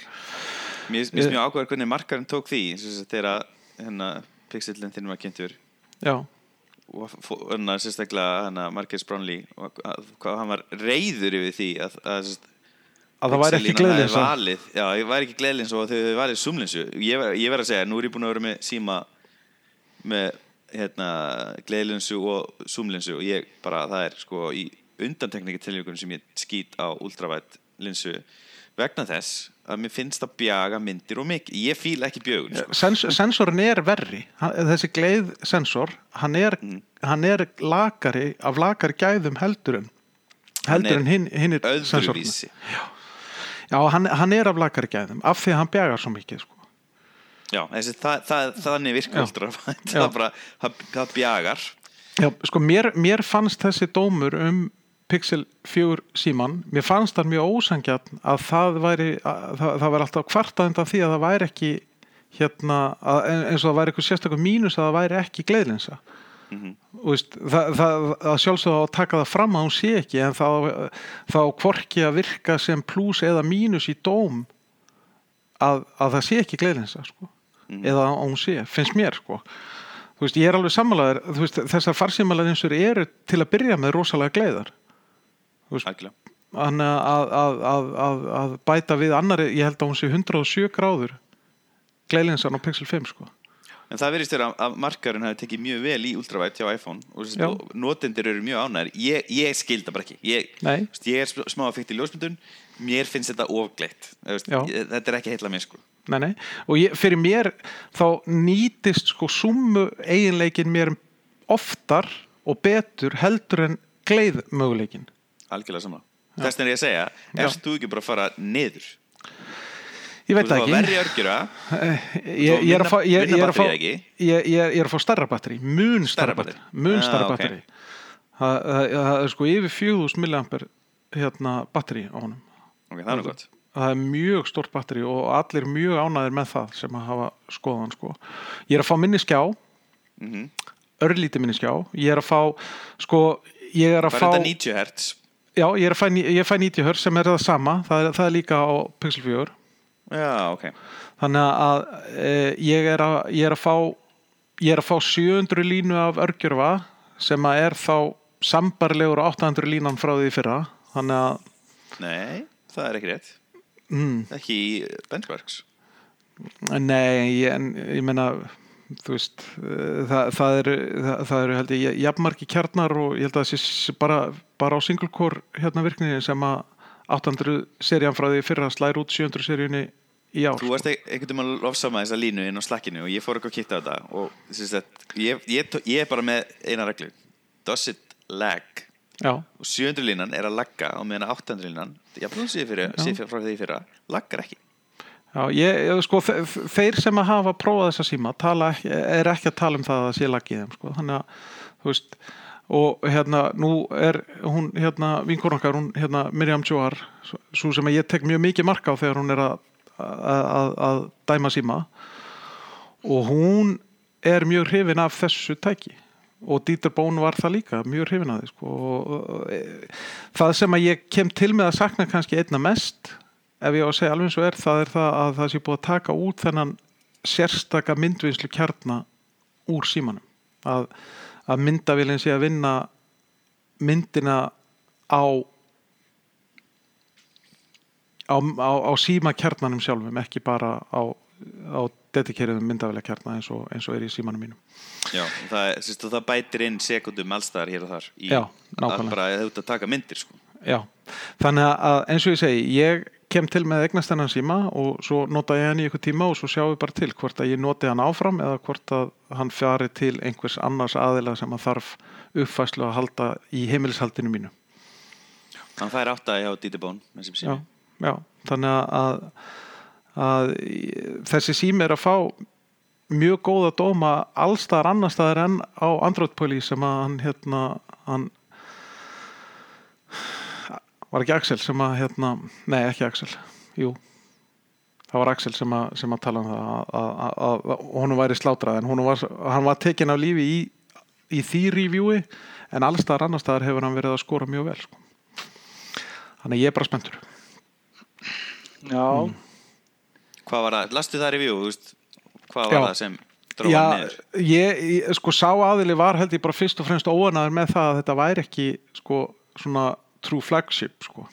Speaker 3: Mér finnst mjög ákveður hvernig markarinn tók því þegar hérna, pixelin þinn var kynntur.
Speaker 4: Já,
Speaker 3: sérstaklega hérna, Marcus Brownlee og að- hvað hann var reyður yfir því að, að, að
Speaker 4: að það væri ekki gleiðlinsa
Speaker 3: valið, já, ég væri ekki gleðlins og þau hefði valið sumlinsu ég, ég verð að segja, nú er ég búin að vera með síma með hérna, gleðlinsu og sumlinsu og ég bara, það er sko í undantekningi tilvíkun sem ég skýt á ultravætt linsu vegna þess að mér finnst að bjaga myndir og mikið, ég fíla ekki bjögun sko.
Speaker 4: Sens, sensorin er verri þessi gleiðsensor hann er,
Speaker 3: Mm.
Speaker 4: hann er lakari af lakari gæðum heldur en heldur en hinn hin sensorinn
Speaker 3: öðruvísi
Speaker 4: já, hann, hann er af lakari gæðum af því að hann bjagar svo mikið sko.
Speaker 3: já, þessi, það, það, þannig
Speaker 4: Já. Já.
Speaker 3: bara, það, það bjagar
Speaker 4: Já, sko, mér, mér fannst þessi dómur um Pixel 4 síman, mér fannst það mjög ósangjarn að það væri, að, það, væri alltaf kvartað undan því að það væri ekki hérna, að, eins og það væri eitthvað sérstaklega mínus að það væri ekki gleiðlinsa og veist, það, það, það sjálfsögða að taka það fram að hún sé ekki en þá, hvorki að virka sem pluss eða mínus í dóm að, að það sé ekki gleiðlinsa sko. eða að hún sé, finnst mér sko. Þú veist, ég er alveg sammálaður þú veist, þessar farsímalaðinsur eru til að byrja með rosalega gleiðar Þannig að, að, að, að, að bæta við annari, ég held að hún sé 107 gráður gleiðlinsan á Pixel 5 sko.
Speaker 3: En það verðist vera að- markarinn hafi tekið mjög vel í ultravætt hjá iPhone og notendur eru mjög ánægir ég, ég skilda bara ekki. Ég, veist, ég er sm- smá að fykta í ljósmyndun. Mér finnst þetta ofgleitt þetta er ekki heitla mér sko.
Speaker 4: Nei, nei, og ég, fyrir mér þá nýtist sko summu eiginleikin mér oftar og betur heldur en gleiðmöguleikin
Speaker 3: algjörlega sama þess vegna er ég að segja, erst þú ekki bara að fara niður?
Speaker 4: Ég veit ekki.
Speaker 3: verja örgjura
Speaker 4: ég, ég, er að fá, ég, er að fá,
Speaker 3: batterí, ekki?
Speaker 4: ég, ég, ég er að fá starra batteri mun starra batteri mun
Speaker 3: Ah,
Speaker 4: starra batteri það, er sko yfir 4000 milliampere hérna batteri á honum.
Speaker 3: Ok, það er nú gott.
Speaker 4: það er mjög stórt batteri og allir mjög ánæðir með það sem að hafa skoðan sko. ég er að fá minni skjá.
Speaker 3: Mm
Speaker 4: örlítið minni skjá. Ég er að fá sko, ég er að
Speaker 3: er
Speaker 4: fá
Speaker 3: þetta 90 hertz
Speaker 4: já, ég er að fæ 90 hör sem er það sama. Það er, það er líka á Pixel 4
Speaker 3: já, ok.
Speaker 4: Þannig að e, ég, er að, ég er að fá ég er að fá 700 línu af örgjörfa sem að er þá sambarlegur á 800 línan frá því fyrra. Þannig að
Speaker 3: nei, það er ekki rétt.
Speaker 4: Mm,
Speaker 3: ekki í benchmarks.
Speaker 4: Nei, ég, ég meina þú veist eh, það, það eru, það, það eru held ég jafnmarki kjarnar og ég held að það sé bara, bara á single core hérna virkninni sem að 800 serían frá því fyrra slær út 700 seríunni í ár
Speaker 3: Þú varst e- einhvern veginn að lofsama þessa línu inn á slakkinu og ég fór eitthvað að kitta á þetta og sagt, ég, ég, ég er bara með eina reglu. Does it lag?
Speaker 4: Já,
Speaker 3: og 700 línan er að lagga og meðan 800 línan, jafnveg frá því fyrra, laggar ekki
Speaker 4: já ég, sko, þe- þeir sem að hafa prófað þessa síma tala er ekki að tala um það að sé lagið þeim sko. þannig að þú veist og hérna nú er hún hérna vinkonankar, hún hérna Miriam Joar svo sem ég tek mjög mikið marka á þegar hún er að, að, að dæma síma og hún er mjög hrifin af þessu tæki og Dieter Bón var það líka mjög hrifin af því sko. og, og, e, það sem að ég kem til með að sakna kannski einna mest ef ég á að segja alveg eins og er það er það að það sé búið að taka út þennan sérstaka myndvinnslu kjarna úr símanum að, að myndavélinn sé að vinna myndina á á, á, á síma kjarnanum sjálfum ekki bara á, á dedikeriðum myndavélega kjarna eins og, eins og er í símanum mínum
Speaker 3: Já, það, sérst, það bætir inn sekundum allstaðar hér og þar í
Speaker 4: Já, nákvæmlega.
Speaker 3: bara að þú ert að taka myndir sko.
Speaker 4: Já, þannig að eins og ég segi, ég kem til með eignast þennan síma og svo nota ég hann í eitthvað tíma og svo sjáum við bara til hvort að ég noti hann áfram eða hvort að hann fjari til einhvers annars aðila sem að þarf uppfæslu að halda í heimilishaldinu mínu.
Speaker 3: Það er átt að hjá Dieter Bón með sem
Speaker 4: Já, já, þannig að, að þessi sími er að fá mjög góða dóma allstaðar annar staðar en á Android Police sem að hann hérna hann var ekki Axel sem að hérna, nei ekki Axel jú, það var Axel sem að, sem að tala um það að, að, að, að honum væri slátrað en honum var, hann var tekin af lífi í, í því reviewi en allstaðar annar staðar hefur hann verið að skora mjög vel sko. þannig ég er bara spenntur
Speaker 2: Já,
Speaker 3: Hvað var það? Lastu það review? þú Veist, hvað var
Speaker 4: Já.
Speaker 3: það sem dróða
Speaker 4: Já,
Speaker 3: niður?
Speaker 4: ég, ég, sko, sá aðili var held ég bara fyrst og fremst óanaður með það að þetta væri ekki, sko, svona true flagship, sko.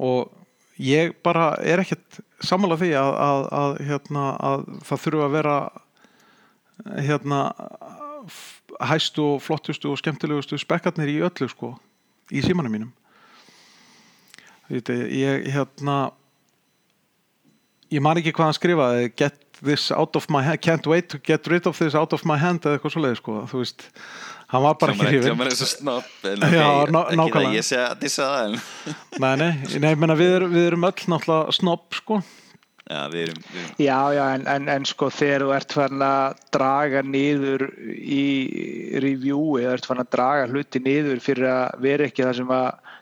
Speaker 4: Og ég bara er ekkert sammála því að, að, að, hérna, að það þurfa að vera, hérna, hæstu og flottustu og skemmtilegustu spekkarnir í öllu, sko, í símanum mínum. Ég, hérna, ég man ekki hvað hann skrifaði get this out of my hand can't wait to get rid of this out of my hand eða eitthvað svoleið sko þú veist hann var bara ekki hrifin
Speaker 3: snopp ekki það ég sé að dissa það en
Speaker 4: nei, nei, við, erum, við erum öll náttúrulega snobb sko.
Speaker 3: Já, við erum, við erum
Speaker 2: já, já en, en, en sko þegar þú ert farin að draga niður í reviewi, þú ert farin að draga hluti niður fyrir að vera ekki það sem að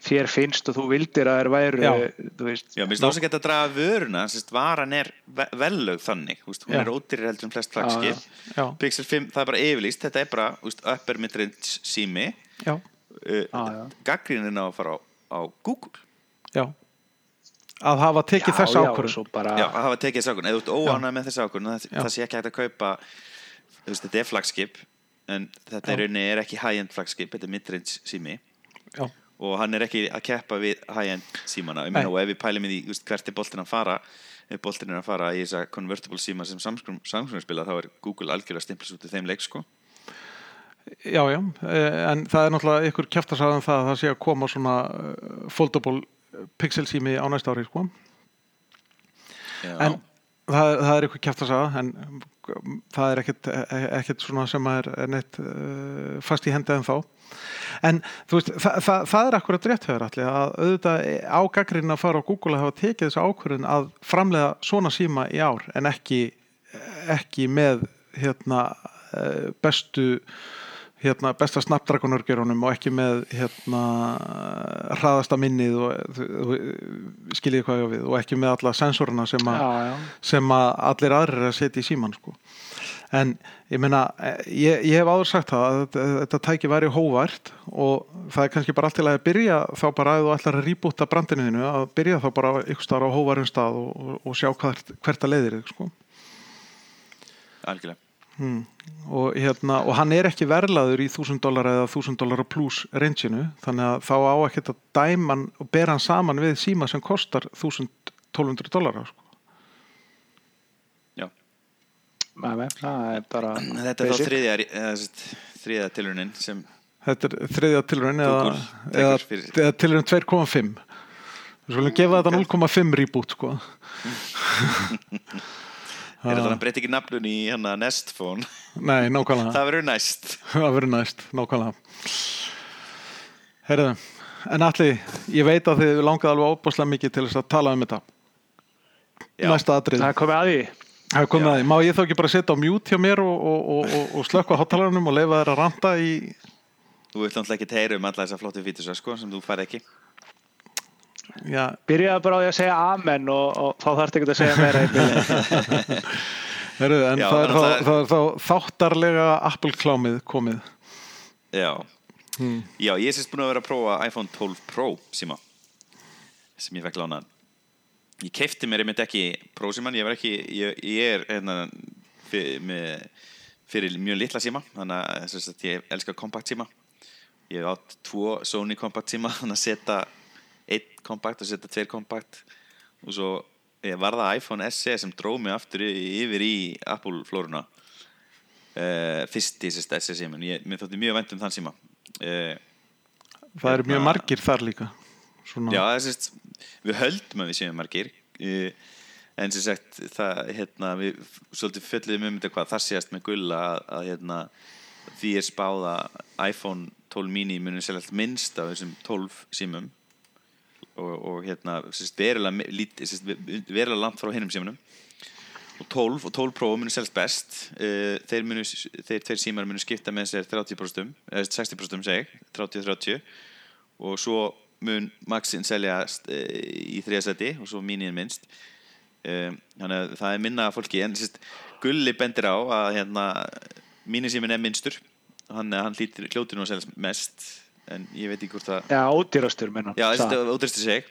Speaker 2: þér finnst og þú vildir að þér væru
Speaker 4: Já.
Speaker 2: þú veist,
Speaker 3: Já, mér finnst ásækja að draga vöruna sérst, varan er ve vellög þannig húst, hún
Speaker 4: Já.
Speaker 3: er ódýrir heldur en flest
Speaker 2: Já,
Speaker 3: flagskip.
Speaker 4: já,
Speaker 3: Pixel 5, það er bara yfirlýst þetta er bara upper midrange sími.
Speaker 4: Já,
Speaker 3: uh,
Speaker 2: Já, já.
Speaker 3: gaggrínin á að fara á, á Google.
Speaker 4: Já. Að hafa tekið þess ákvörðun.
Speaker 2: bara,
Speaker 3: Já, að hafa tekið þess ákvörðun, eða þú ert óánað með þess ákvörðun það, það sé ekki hægt að kaupa þú veist, þetta er flagskip en þetta er er ekki high-end flagskip þetta er midrange sími.
Speaker 4: Já,
Speaker 3: og hann er ekki að keppa við high-end símana. Meina, og ef við pælum í því hvert er boltin að fara ef boltin er að fara í þessa convertible síma sem Samsung, spila þá er Google algjörlega stimplis út í þeim leik sko.
Speaker 4: já, já. Eh, en það er náttúrulega ykkur kjæftasaðan það að það sé að koma svona eh, foldable pixel sími á næsta ári sko.
Speaker 3: Já.
Speaker 4: en það, það er eitthvað kæft að sagða en það er ekkert, ekkert svona sem er er neitt fast í hendi en þá en þú veist, það, það, það er akkurat rétt höfður allir að auðvitað á gaggrinn að fara á Google að hafa tekið þessu ákvörðin að framlega svona síma í ár en ekki, ekki með hérna eh, bestu hérna, besta snapdragonurgerunum og ekki með hérna, hraðasta minnið og þú- skiljið hvað ég á við og ekki með alla sensorina sem, a,
Speaker 2: já, já.
Speaker 4: sem að allir aðrir að setja í síman sko. En ég meina eh, ég, ég hef áður sagt það að þetta, þetta tæki væri hóvært og það er kannski bara allt til að byrja þá bara að þú ætlar að rýbúta brandinu þínu að byrja þá bara ykkur staðar á hóværum stað og, og, og sjá hvert, hvert að leiðir þig sko.
Speaker 3: algjörlega
Speaker 4: Hmm. Og, hérna, og hann er ekki verlaður í 1000 dólar eða 1000 dólar pluss reynsinu þannig að þá á ekkert að dæma og bera hann saman við síma sem kostar 1200 dólar sko.
Speaker 3: Já.
Speaker 2: Nei, það er bara
Speaker 3: þetta er þá
Speaker 2: basic.
Speaker 3: þriðja, eða, sest, þriðja tilunin sem
Speaker 4: þetta er þriðja tilraun eða, eða, eða tilraun 2,5 við skulum gefa þetta 0,5 reboot sko.
Speaker 3: er þetta hann breyti ekki nafnun í hérna Nest Phone
Speaker 4: nei, nákvæmlega
Speaker 3: það verður næst
Speaker 4: það verður næst, nákvæmlega Heyrðu, en allir, ég veit að þið langaði alveg óbúslega mikið til þess að tala um þetta.
Speaker 3: Já.
Speaker 4: Næsta atrið.
Speaker 2: Það komið að því.
Speaker 4: Það er komið
Speaker 3: Já.
Speaker 4: að því. Má ég þá ekki bara setja á mute hjá mér og, og, og, og, og slökka hátalarunum og leifa þær að ranta í...
Speaker 3: Þú vilt náttúrulega ekki teyra um alla þessa flottu fítusa sko, sem þú fær ekki.
Speaker 4: Já,
Speaker 2: Byrjaði bara á því að segja amen og, og þá þarf ekki að segja meira
Speaker 4: heyrðu, en
Speaker 3: Já,
Speaker 4: það, er þá,
Speaker 3: það er-
Speaker 4: það er þá þáttarlega Apple-klámið komið.
Speaker 3: Já. Já, ég er sérst búin að vera að prófa iPhone 12 Pro síma sem ég fekk lánaðan. Ég keipti mér einmitt ekki Pro síman, ég var ekki, ég, ég er hérna fyrir, með, fyrir mjög litla síma, þannig að ég elska kompakt síma. Ég hef átt tvo Sony kompakt síma, þannig að setja einn kompakt og setja tveir kompakt og svo var það iPhone SE sem dróð mig aftur yfir í Apple flóruna uh, fyrst í SE síman, ég, mér þótti mjög vænt um þann síma uh,
Speaker 4: Það eru mjög
Speaker 3: Hérna-
Speaker 4: margir þar líka. Svona,
Speaker 3: Já, sérst, við höldum að við séum margir uh, en sem sagt það, hérna, við svolítið fjöldum um þetta hvað það sést með gulla að, að hérna, því er spáð að iPhone 12 mini munir seljast minnst af þessum 12 símum og, og hérna verulega, langt frá hinnum símunum og 12 og 12 Pro munir seljast best uh, þeir, munu, þeir tveir símar munir skipta með sér 30% eða 60% seg, 30-30 og svo mun Maxin seljast uh, í þriðasæti og svo mínin minnst. Um, þannig að það er minna af fólki. En sérst, Gulli bendir á að hérna, mínisímin er minnstur. Hann, hann hlýtir kljótinu að seljast mest en ég veit ekki hvort það
Speaker 2: Já, ódýrastur menna.
Speaker 3: já, er ódristu seg.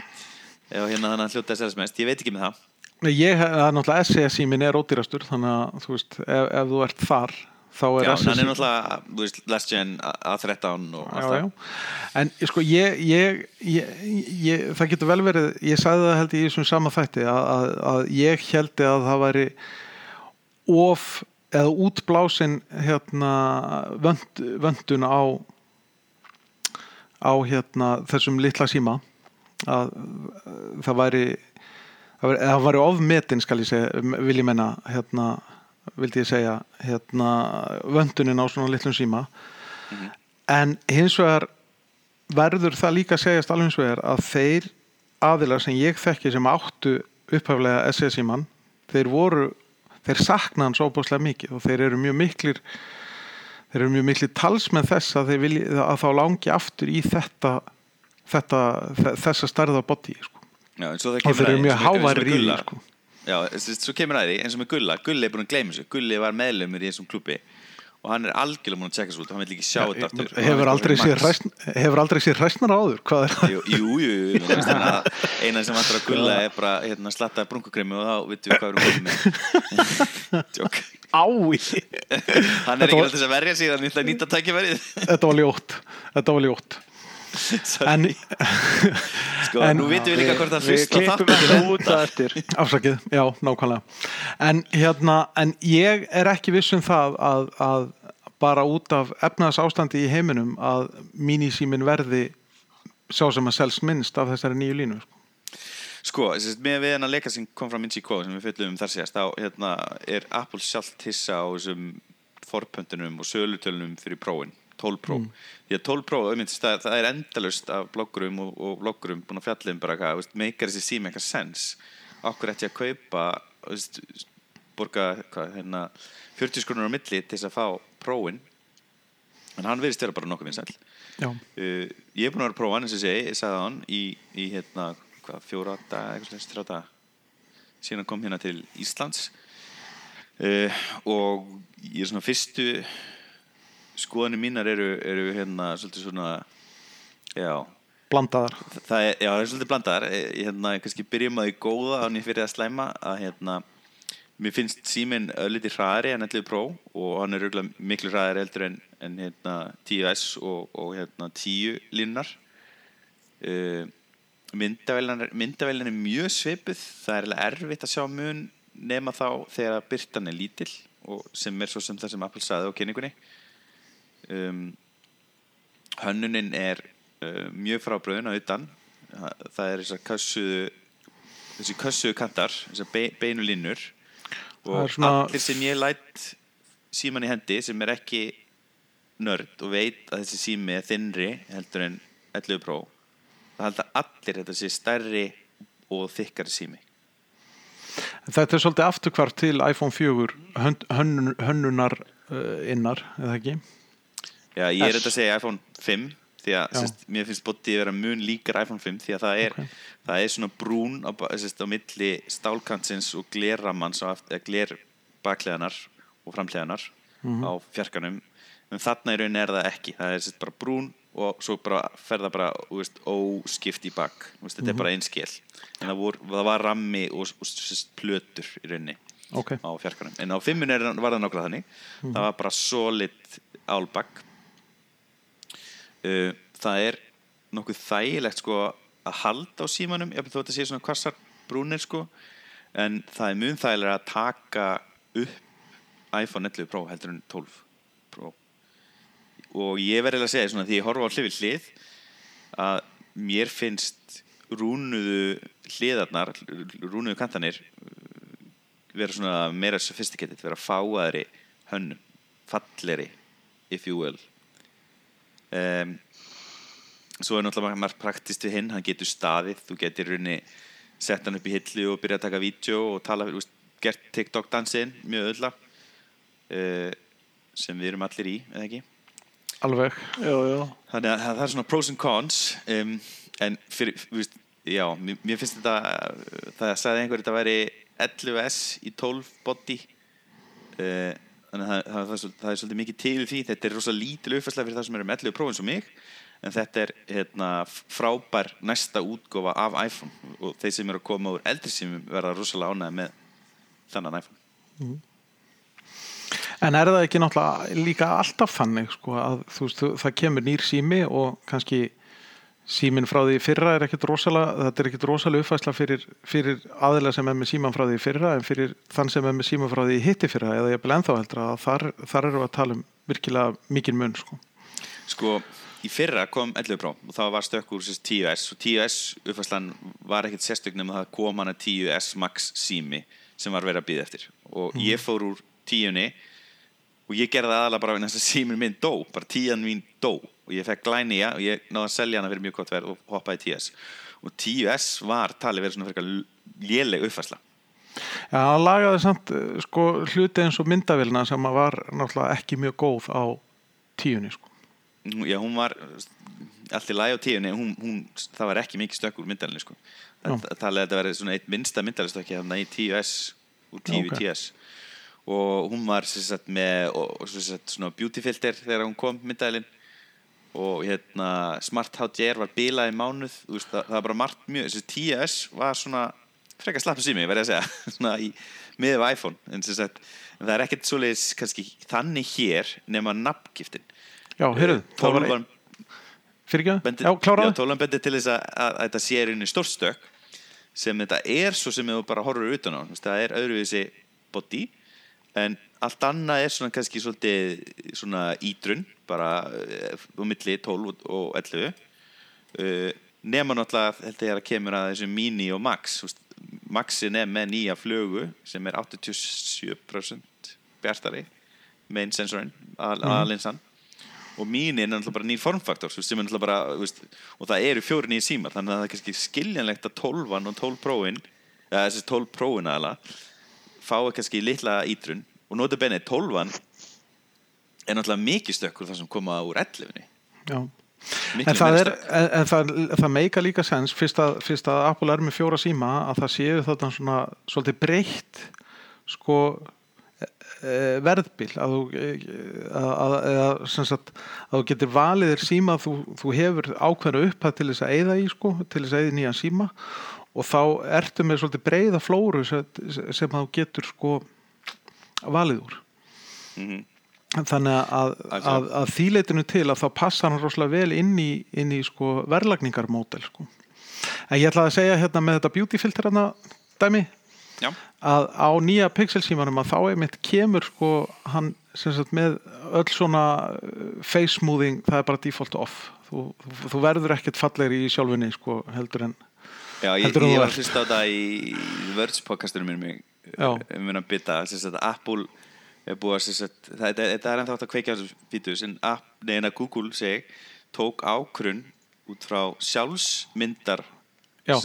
Speaker 3: Og hérna hann hljótið að seljast mest. Ég veit ekki með það.
Speaker 4: Nei, Ég, það er náttúrulega SES símin er ódýrastur þannig að þú veist, ef, ef þú ert þar þá er
Speaker 3: já,
Speaker 4: SES
Speaker 3: hann er náttúrulega, þú veist, last gen A13 og allt
Speaker 4: já,
Speaker 3: það
Speaker 4: já. En ég, sko, ég, ég, ég, ég, það getur vel verið, ég sagði það held ég í þessum sama þætti að, að, að ég heldi að það væri of eða útblásin hérna vönd, vöndun á á hérna þessum litla síma að það væri það væri, væri ofmetin skal ég segja, vil ég menna hérna, vildi ég segja hérna vöndunin á svona litlum síma en hins vegar verður það líka að segjast alveg hins vegar að þeir aðilar sem ég þekki sem áttu upphaflega SS síman þeir voru, þeir sakna hans óbúslega mikið og þeir eru mjög miklir þeir eru mjög miklir talsmenn þess að, þeir vilji, að þá langi aftur í þetta, þetta þessa stærða body sko. Og þeir eru mjög háværi í sko.
Speaker 3: Já, svo kemur að því eins og með Gulla, Gulli er búin að gleyma þessu. Gulli var meðlumur í þessum klubbi og hann er algjörlega búin að tjekka svo út. Og hann vil ekki sjá þetta aftur. hann
Speaker 4: hefur aldrei, hræsn, hefur aldrei séð hræsnar áður? Hvað er það?
Speaker 3: Jú, jú, jú, eina sem vantar að Gulla er bara hérna, slatta brunkukremi og þá veitum við hvað við erum með. Jók
Speaker 4: Ái,
Speaker 3: Hann er ekki alltaf að verja tækifærið.
Speaker 4: Þetta var ljótt. Þetta var ljótt en.
Speaker 3: Sko,
Speaker 4: en-
Speaker 3: nú vitum við líka hvort það
Speaker 2: að eftir.
Speaker 4: afsakið, já, nákvæmlega en hérna, en ég er ekki viss um það að, að bara út af efnaðs ástandi í heiminum að mínisímin verði sá sem að selst minnst af þessari nýju línu sko.
Speaker 3: Sko, með við hennar leika sem kom frá Minchi Kó sem við fjöllum um þar síðast þá hérna, er Apple sjálft hissa á þessum forpöntunum og sölutölunum fyrir prófin 12 Pro. Því að 12 Pro, auðvitað, það, það er endalust af bloggurum og, og bloggurum búin að fjalla um bara hvað, meikar þessi sími eitthvað sens okkur ætti að kaupa veist, borga hvað, hérna, 40 skrunur á milli til þess að fá prófin en hann verðist vera bara nokkuð vinsæll.
Speaker 4: Já,
Speaker 3: uh, ég er búin að vera að prófa hann eins og segi, ég sagði hann í, í hérna, hvað, fjóra daga eitthvað slags, þrjá daga. Síðan kom hérna til Íslands. Uh, og ég er svona fyrstu skoðanir mínar eru, eru hérna svolítið svona já,
Speaker 4: blandaðar.
Speaker 3: Það er, já, það er svolítið blandaðar. Ég hérna, kannski byrjum að því góða án ég fyrir að slæma að hérna mér finnst síminn öllítið hraðari en 11 Pro og hann er auðvitað miklu hraðari eldur en, en hérna 10S og, og hérna 10 línunar uh, myndavélin er, mjög svipuð. Það er erfitt að sjá mun nema þá þegar byrtan er lítill og sem er svo sem það sem Apple saði á kynningunni um, hönnunin er uh, mjög frábröðun á utan. Það, er kössuðu þessi kössuðu kantar þessar be, beinu
Speaker 4: Það
Speaker 3: og
Speaker 4: svona-
Speaker 3: allir sem ég læt síman í hendi sem er ekki nörd og veit að þessi sími er þinnri heldur en 11 Pro það halda allir þetta sé stærri og þykkari sími.
Speaker 4: Þetta er svolítið afturkvarf til iPhone 4 hön- hönnun, hönnunar uh, innar, eða ekki?
Speaker 3: Já, ég er þetta að segja iPhone 5 því að sérst, mér finnst bótið vera mun líkar iPhone 5 því að það er,
Speaker 4: Ok.
Speaker 3: það er svona brún á, sérst, á milli stálkantsins og glerrammans eða glerbakleðanar og framleðanar á fjarkanum. En þarna í rauninni er það ekki. Það er sérst, bara brún og svo bara fer það bara veist, óskipt í bak. Þú veist, þetta er bara einskil en það, vor, það var rammi og, og plötur í rauninni
Speaker 4: Ok,
Speaker 3: á fjarkanum. En á fimmun er, var það nokkra þannig. Það var bara solid álbakk uh, það er nokkuð þægilegt sko að halda á símanum ég þó að þetta sé svona kvassar brúnir sko. En það er mjög þægilega að taka upp iPhone 11 Pro heldur en 12 Pro. Og ég verði að segja svona því ég horfa á hlifið hlið að mér finnst rúnuðu hliðarnar rúnuðu kantanir vera svona meira sophisticated vera fáaðri hönnum falleri if you will um, svo er náttúrulega margt praktist við hinn hann getur staðið, þú getur runni sett hann upp í hillu og byrja að taka vídeo og tala, veist, gert TikTok dansinn mjög öðla uh, sem við erum allir í, eða ekki
Speaker 4: alveg.
Speaker 2: Jú, jú.
Speaker 3: þannig að það er svona pros and cons um, en fyrir, þú veist, já mér, mér finnst þetta það sagði einhver þetta væri 11S í 12 body uh, þannig að það, það, það, er svolítið mikið til því. Þetta er rosa lítil uppfærslega fyrir það sem eru með 11 Pro eins og mig en þetta er hérna, frábær næsta útgófa af iPhone. Og þeir sem eru að koma úr eldri símum verða rosalega ánægð með þannan iPhone.
Speaker 4: En er það ekki náttúrulega líka alltaf þannig sko, að þú- það kemur nýr sími og kannski símin frá því fyrra er ekkit rosalega, þetta er ekkit rosalega uppfæsla fyrir, fyrir aðila sem er með síman frá því fyrra en fyrir þann sem er með síman frá því hitti fyrra eða ég vil ennþá heldur að þar, þar eru að tala um virkilega mikinn mun sko.
Speaker 3: Sko, í fyrra kom 11 Pro og þá var stökkur sérst 10S og 10S uppfærslan var ekkert sérstök nema það kom hana 10S Max sími sem var verið að býða eftir og ég fór úr 10-ni og ég gerði það aðalega bara vegna þess að símin minn dó bara 10 mín dó og ég fekk glænýja og ég náði að selja hana fyrir mjög gott verð og hoppaði í 10S og 10S var talið verið svona fyrir léleg uppfærsla
Speaker 4: Já, hann lagaði samt eh, sko, hluti eins og myndavélina sem að var náttúrulega ekki mjög góð á tíunni sko.
Speaker 3: Já, hún var allt í lagi á tíunni, hún, hún, það var ekki mikið stökk úr myndalinu sko. Það talið að þetta verið svona eitt minnsta myndalistökki hérna í 10S úr 10
Speaker 4: Ok.
Speaker 3: í 10S og hún var sagt, með sagt, svona beauty filter þegar hún kom myndalinn og hérna Smart HDR var bilað í mánuð. Veist, það, það var bara margt mjög þessi 10S var svona frekar slappu sími, verði að segja. Svona í af iPhone. En, sagt, en það er ekkert svoleiðis kannski þannig hér nema nafngiftin.
Speaker 4: Já, heyrðu, það var
Speaker 3: Tólvan
Speaker 4: fyrir ekki
Speaker 3: bendi,
Speaker 4: kláraði
Speaker 3: tólvan bendir til þess að, að, að þetta sé rauninni stórstök sem þetta er svo sem þú bara horfur utan á það er öðruvísi body en allt annað er svona kannski svolítið svona ídrun bara eh, á milli 12 og- og 11 uh, nema náttúrulega held ég að kemur að þessu mini og max maxin er með nýja flögu sem er 87% bjartari main sensorinn, al, aðlinsan og mín er náttúrulega bara nýr formfaktor sem er náttúrulega bara, veist, og það eru fjóri nýjir símar, þannig að það er kannski skiljanlegt að 12 og 12 próin eða þessi 12 próin aðala fái kannski litla ítrun og nota benni 12 er náttúrulega mikið stökkur þar sem koma úr 11
Speaker 4: Já.
Speaker 3: Miklu
Speaker 4: En það, er, en, það, það meika líka sens fyrst að, fyrst að Apple er með fjóra síma að það séu þarna svona svolítið breytt sko e, e, verðbil. Að þú e, að, að, sagt, að þú getur valið þér síma þú, þú hefur ákveðna upphæð til þess að eyða í sko, til þess að eyða í nýjan síma og þá ertu með svolítið breyða flóru sem, sem þú getur sko valið úr
Speaker 3: Mhm.
Speaker 4: þannig að, að, að þýleitinu til að þá passar hann rosalega vel inn í, inn í sko verðlagningarmódel sko. en ég ætla að segja hérna með þetta beauty filter hérna dæmi
Speaker 3: Já,
Speaker 4: að á nýja pixel símanum að þá einmitt kemur sko hann sagt með öll svona uh, face smoothing, það er bara default off þú, þú, þú verður ekkert fallegri í sjálfunni sko heldur en
Speaker 3: Já ég, ég var að hlusta á það í mig
Speaker 4: Já.
Speaker 3: um minna bytta sagt Apple er búið að þetta, er ennþá hægt að kveikja á þessu fítus en App, neina Google seg tók ákrun út frá sjálfsmyndar
Speaker 4: Já.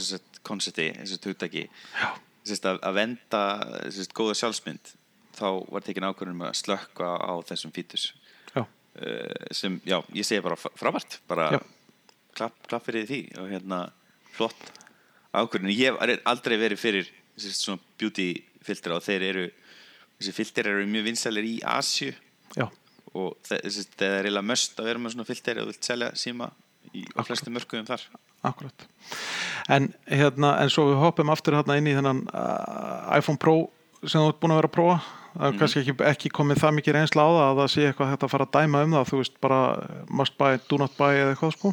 Speaker 3: konsepti, þessi hugtaki
Speaker 4: Já.
Speaker 3: Sest, að, að venda sest, góða sjálfsmynd þá var tekin ákvörðum að slökka á þessum fítus
Speaker 4: Já.
Speaker 3: uh, sem, já, ég segi bara fr- frábært bara klapp, klapp fyrir því og hérna flott ákvörðin ég hef aldrei verið fyrir svona beauty filter og þeir eru þessi filter eru mjög vinsælir í Asju
Speaker 4: Já,
Speaker 3: og þe- þessi, það er eiginlega möst að vera með svona filter og þú vilt selja síma í á flestum mörkuðum þar.
Speaker 4: Akkurat. En, hérna, en svo við hoppum aftur hérna inn í þennan uh, iPhone Pro sem þú ert búin að vera að prófa. Það er kannski ekki, ekki komið það mikið reynsla á það að það sé eitthvað hægt að fara að dæma um það. Þú veist bara must buy, do not buy eða eitthvað sko.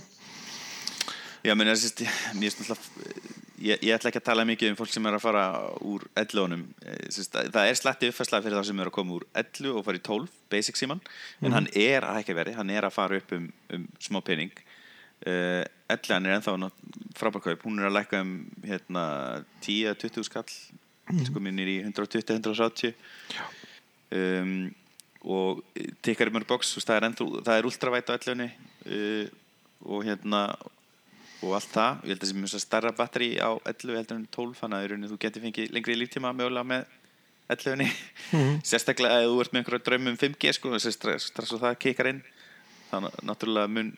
Speaker 3: Já, menn, mér finnst náttúrulega ég, ég ætla ekki að tala mikið um fólk sem er að fara úr 11-unum sérst, það er slætti uppfærslega fyrir þá sem er að koma úr 11 og fara í 12, basic síman en hann er að hækka verið, hann er að fara upp um, um smá pening. Uh, 11 er ennþá frábærkaup hún er að lækka um hérna, 10-20 skall. Sko minn er í 120-170 um, og tikkar í mörg box það er, það er ultravætt á 11 uh, og hérna og allt það, ég held að það sé mjög starra batteri á 11 heldur en 12 þannig að í rauninni þú getur fengið lengri líftíma mögulega með 11 sérstaklega ef þú ert með einhverja draum um 5G sko, strax og það kikar inn. Þannig að náttúrulega mun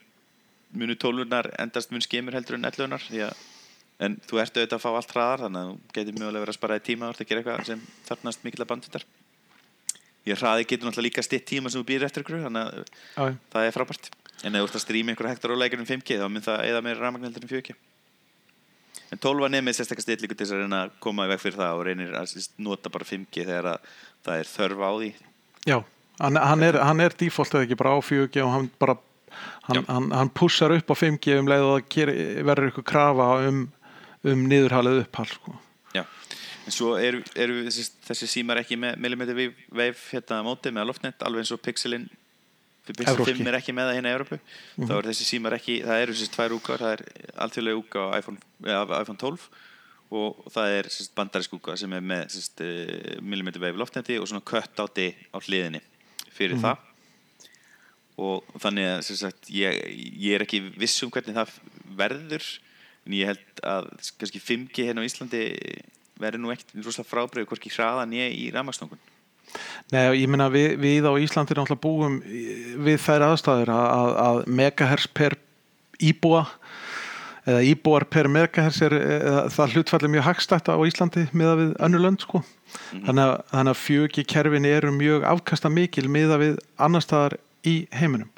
Speaker 3: munu 12-unar endast mun skemur heldur en 11-unar því að en þú ert auðvitað að fá allt hraðar þannig að þú getur mögulega verið að spara í tíma og ert að gera eitthvað sem þarfnast mikilvæg bandvitar ég hraði getur náttúrulega líka stitt tíma sem þú býr eftir ykkur þannig að
Speaker 4: já.
Speaker 3: það er frábært en ef þú ert að stríma einhverja hektar og leikir um 5G þá mun það eða meira rafmagneldur en 4G en 12 var nefnir sérstaklega stillingu til þess að reyna að koma í veg fyrir það og reynir að nota bara 5G þegar að það er þörf á því
Speaker 4: Já, hann, hann, er, hann er default eða ekki bara á 4G og hann bara hann, hann, hann pussar upp á 5G um leið og það verður ykkur krafa um, um niðurhalið upphald sko.
Speaker 3: Já. en svo eru, eru þessi, þessi símar ekki með millimeter wave, wave hérna móti með loftnet alveg eins og Pixelin Pixel
Speaker 4: Evrópski.
Speaker 3: 5 er ekki með það hérna í Európu þá eru þessi símar ekki, það eru þessi tvær úkar það er alþjóðlega úka á iPhone, ja, iPhone 12 og það er sérst, bandarísk úka sem er með sérst, eh, millimeter wave loftneti og svona kött áti á hliðinni fyrir það. Og þannig að sagt, ég, ég er ekki viss um hvernig það verður en ég held að kannski 5G hérna á Íslandi verður nú ekkert rosalega frábreyðu hvorki hraða nýja í rafmaksnókun
Speaker 4: Nei, ég meina við, við á Íslandi náttúrulega búum við þær aðstæður að, að, megahertz per íbúa eða íbúar per megahertz er eða, það hlutfalli mjög hagstætt á Íslandi miða við önnur lönd sko. Þannig, að, þannig að fjögi kerfin eru mjög afkasta mikil miða við annar staðar í heiminum.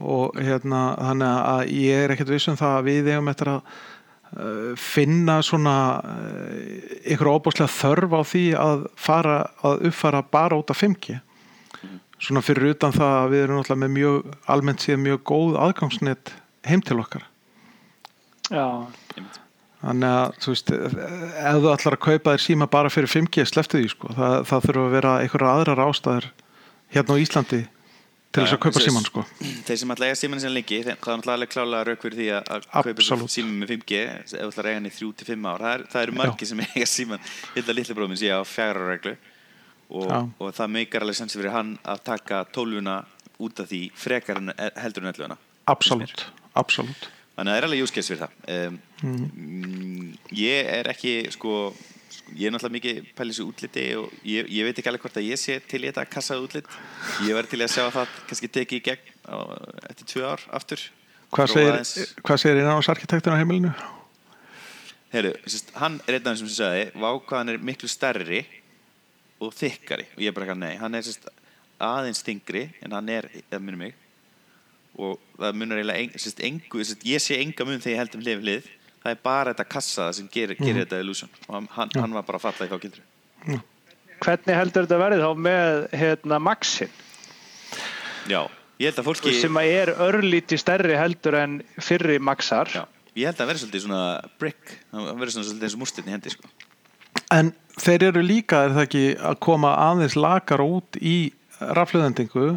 Speaker 4: Og hérna þannig að ég er ekkert viss um það að við eigum eftir að finna svona ykkur óbúslega þörf á því að fara að uppfara bara út af 5G svona fyrir utan það að við erum náttúrulega með mjög almennt síðan mjög góð aðgangsnett heim til okkar.
Speaker 2: Já,
Speaker 4: þannig að þú veist ef þú ætlar að kaupa þér síma bara fyrir 5G sleftu því sko, það, það þurfa að vera einhverja aðrar ástæður hérna á Íslandi til þess að kaupa síman sko.
Speaker 3: þeir sem að eiga síman sem lengi það er náttúrulega alveg klálega rauk fyrir því að, kaupa síman með 5G ef þú ætla að eiga hann í 3-5 ár. Það, er, það eru margir sem eiga síman ég held að litli bróðum sé á fjara reglu og, og það meikar alveg sensi fyrir hann að taka tólfuna út af því frekar en heldur en elluna
Speaker 4: absolutt,
Speaker 3: þannig að það er alveg júskess fyrir það. Um, mm. ég er ekki sko ég er náttúrulega mikið pælis í útliti og ég, ég veit ekki alveg hvort að ég sé til í þetta kassað útlit. Ég verði til í að sjá að það kannski tekið í gegn á, eftir tvö ár aftur.
Speaker 4: Hvað segir, innan ás arkitekturinn á heimilinu?
Speaker 3: Heyrðu, sérst, hann er einn af þeim sem sagði vá hvað hann er miklu stærri og þykkari. Og ég er bara ekki nei, hann er sérst, aðeins þingri en hann er, það minnur mig. Og það munar eiginlega sérst, ég sé enga mun þegar ég held um hlið það er bara þetta kassaða sem gerir, gerir þetta illusion. Og hann, hann, hann var bara að falla í þá gildru.
Speaker 2: Hvernig heldur þetta verið þá með hérna Maxin
Speaker 3: Já, ég held að fólki
Speaker 2: sem að er örlíti stærri heldur en fyrri Maxar.
Speaker 3: Já, ég held að vera svolítið svona brick. Það svona svolítið eins og múrstinni hendi sko.
Speaker 4: En þeir eru líka, er það ekki, að koma aðeins lakar út í rafluðendingu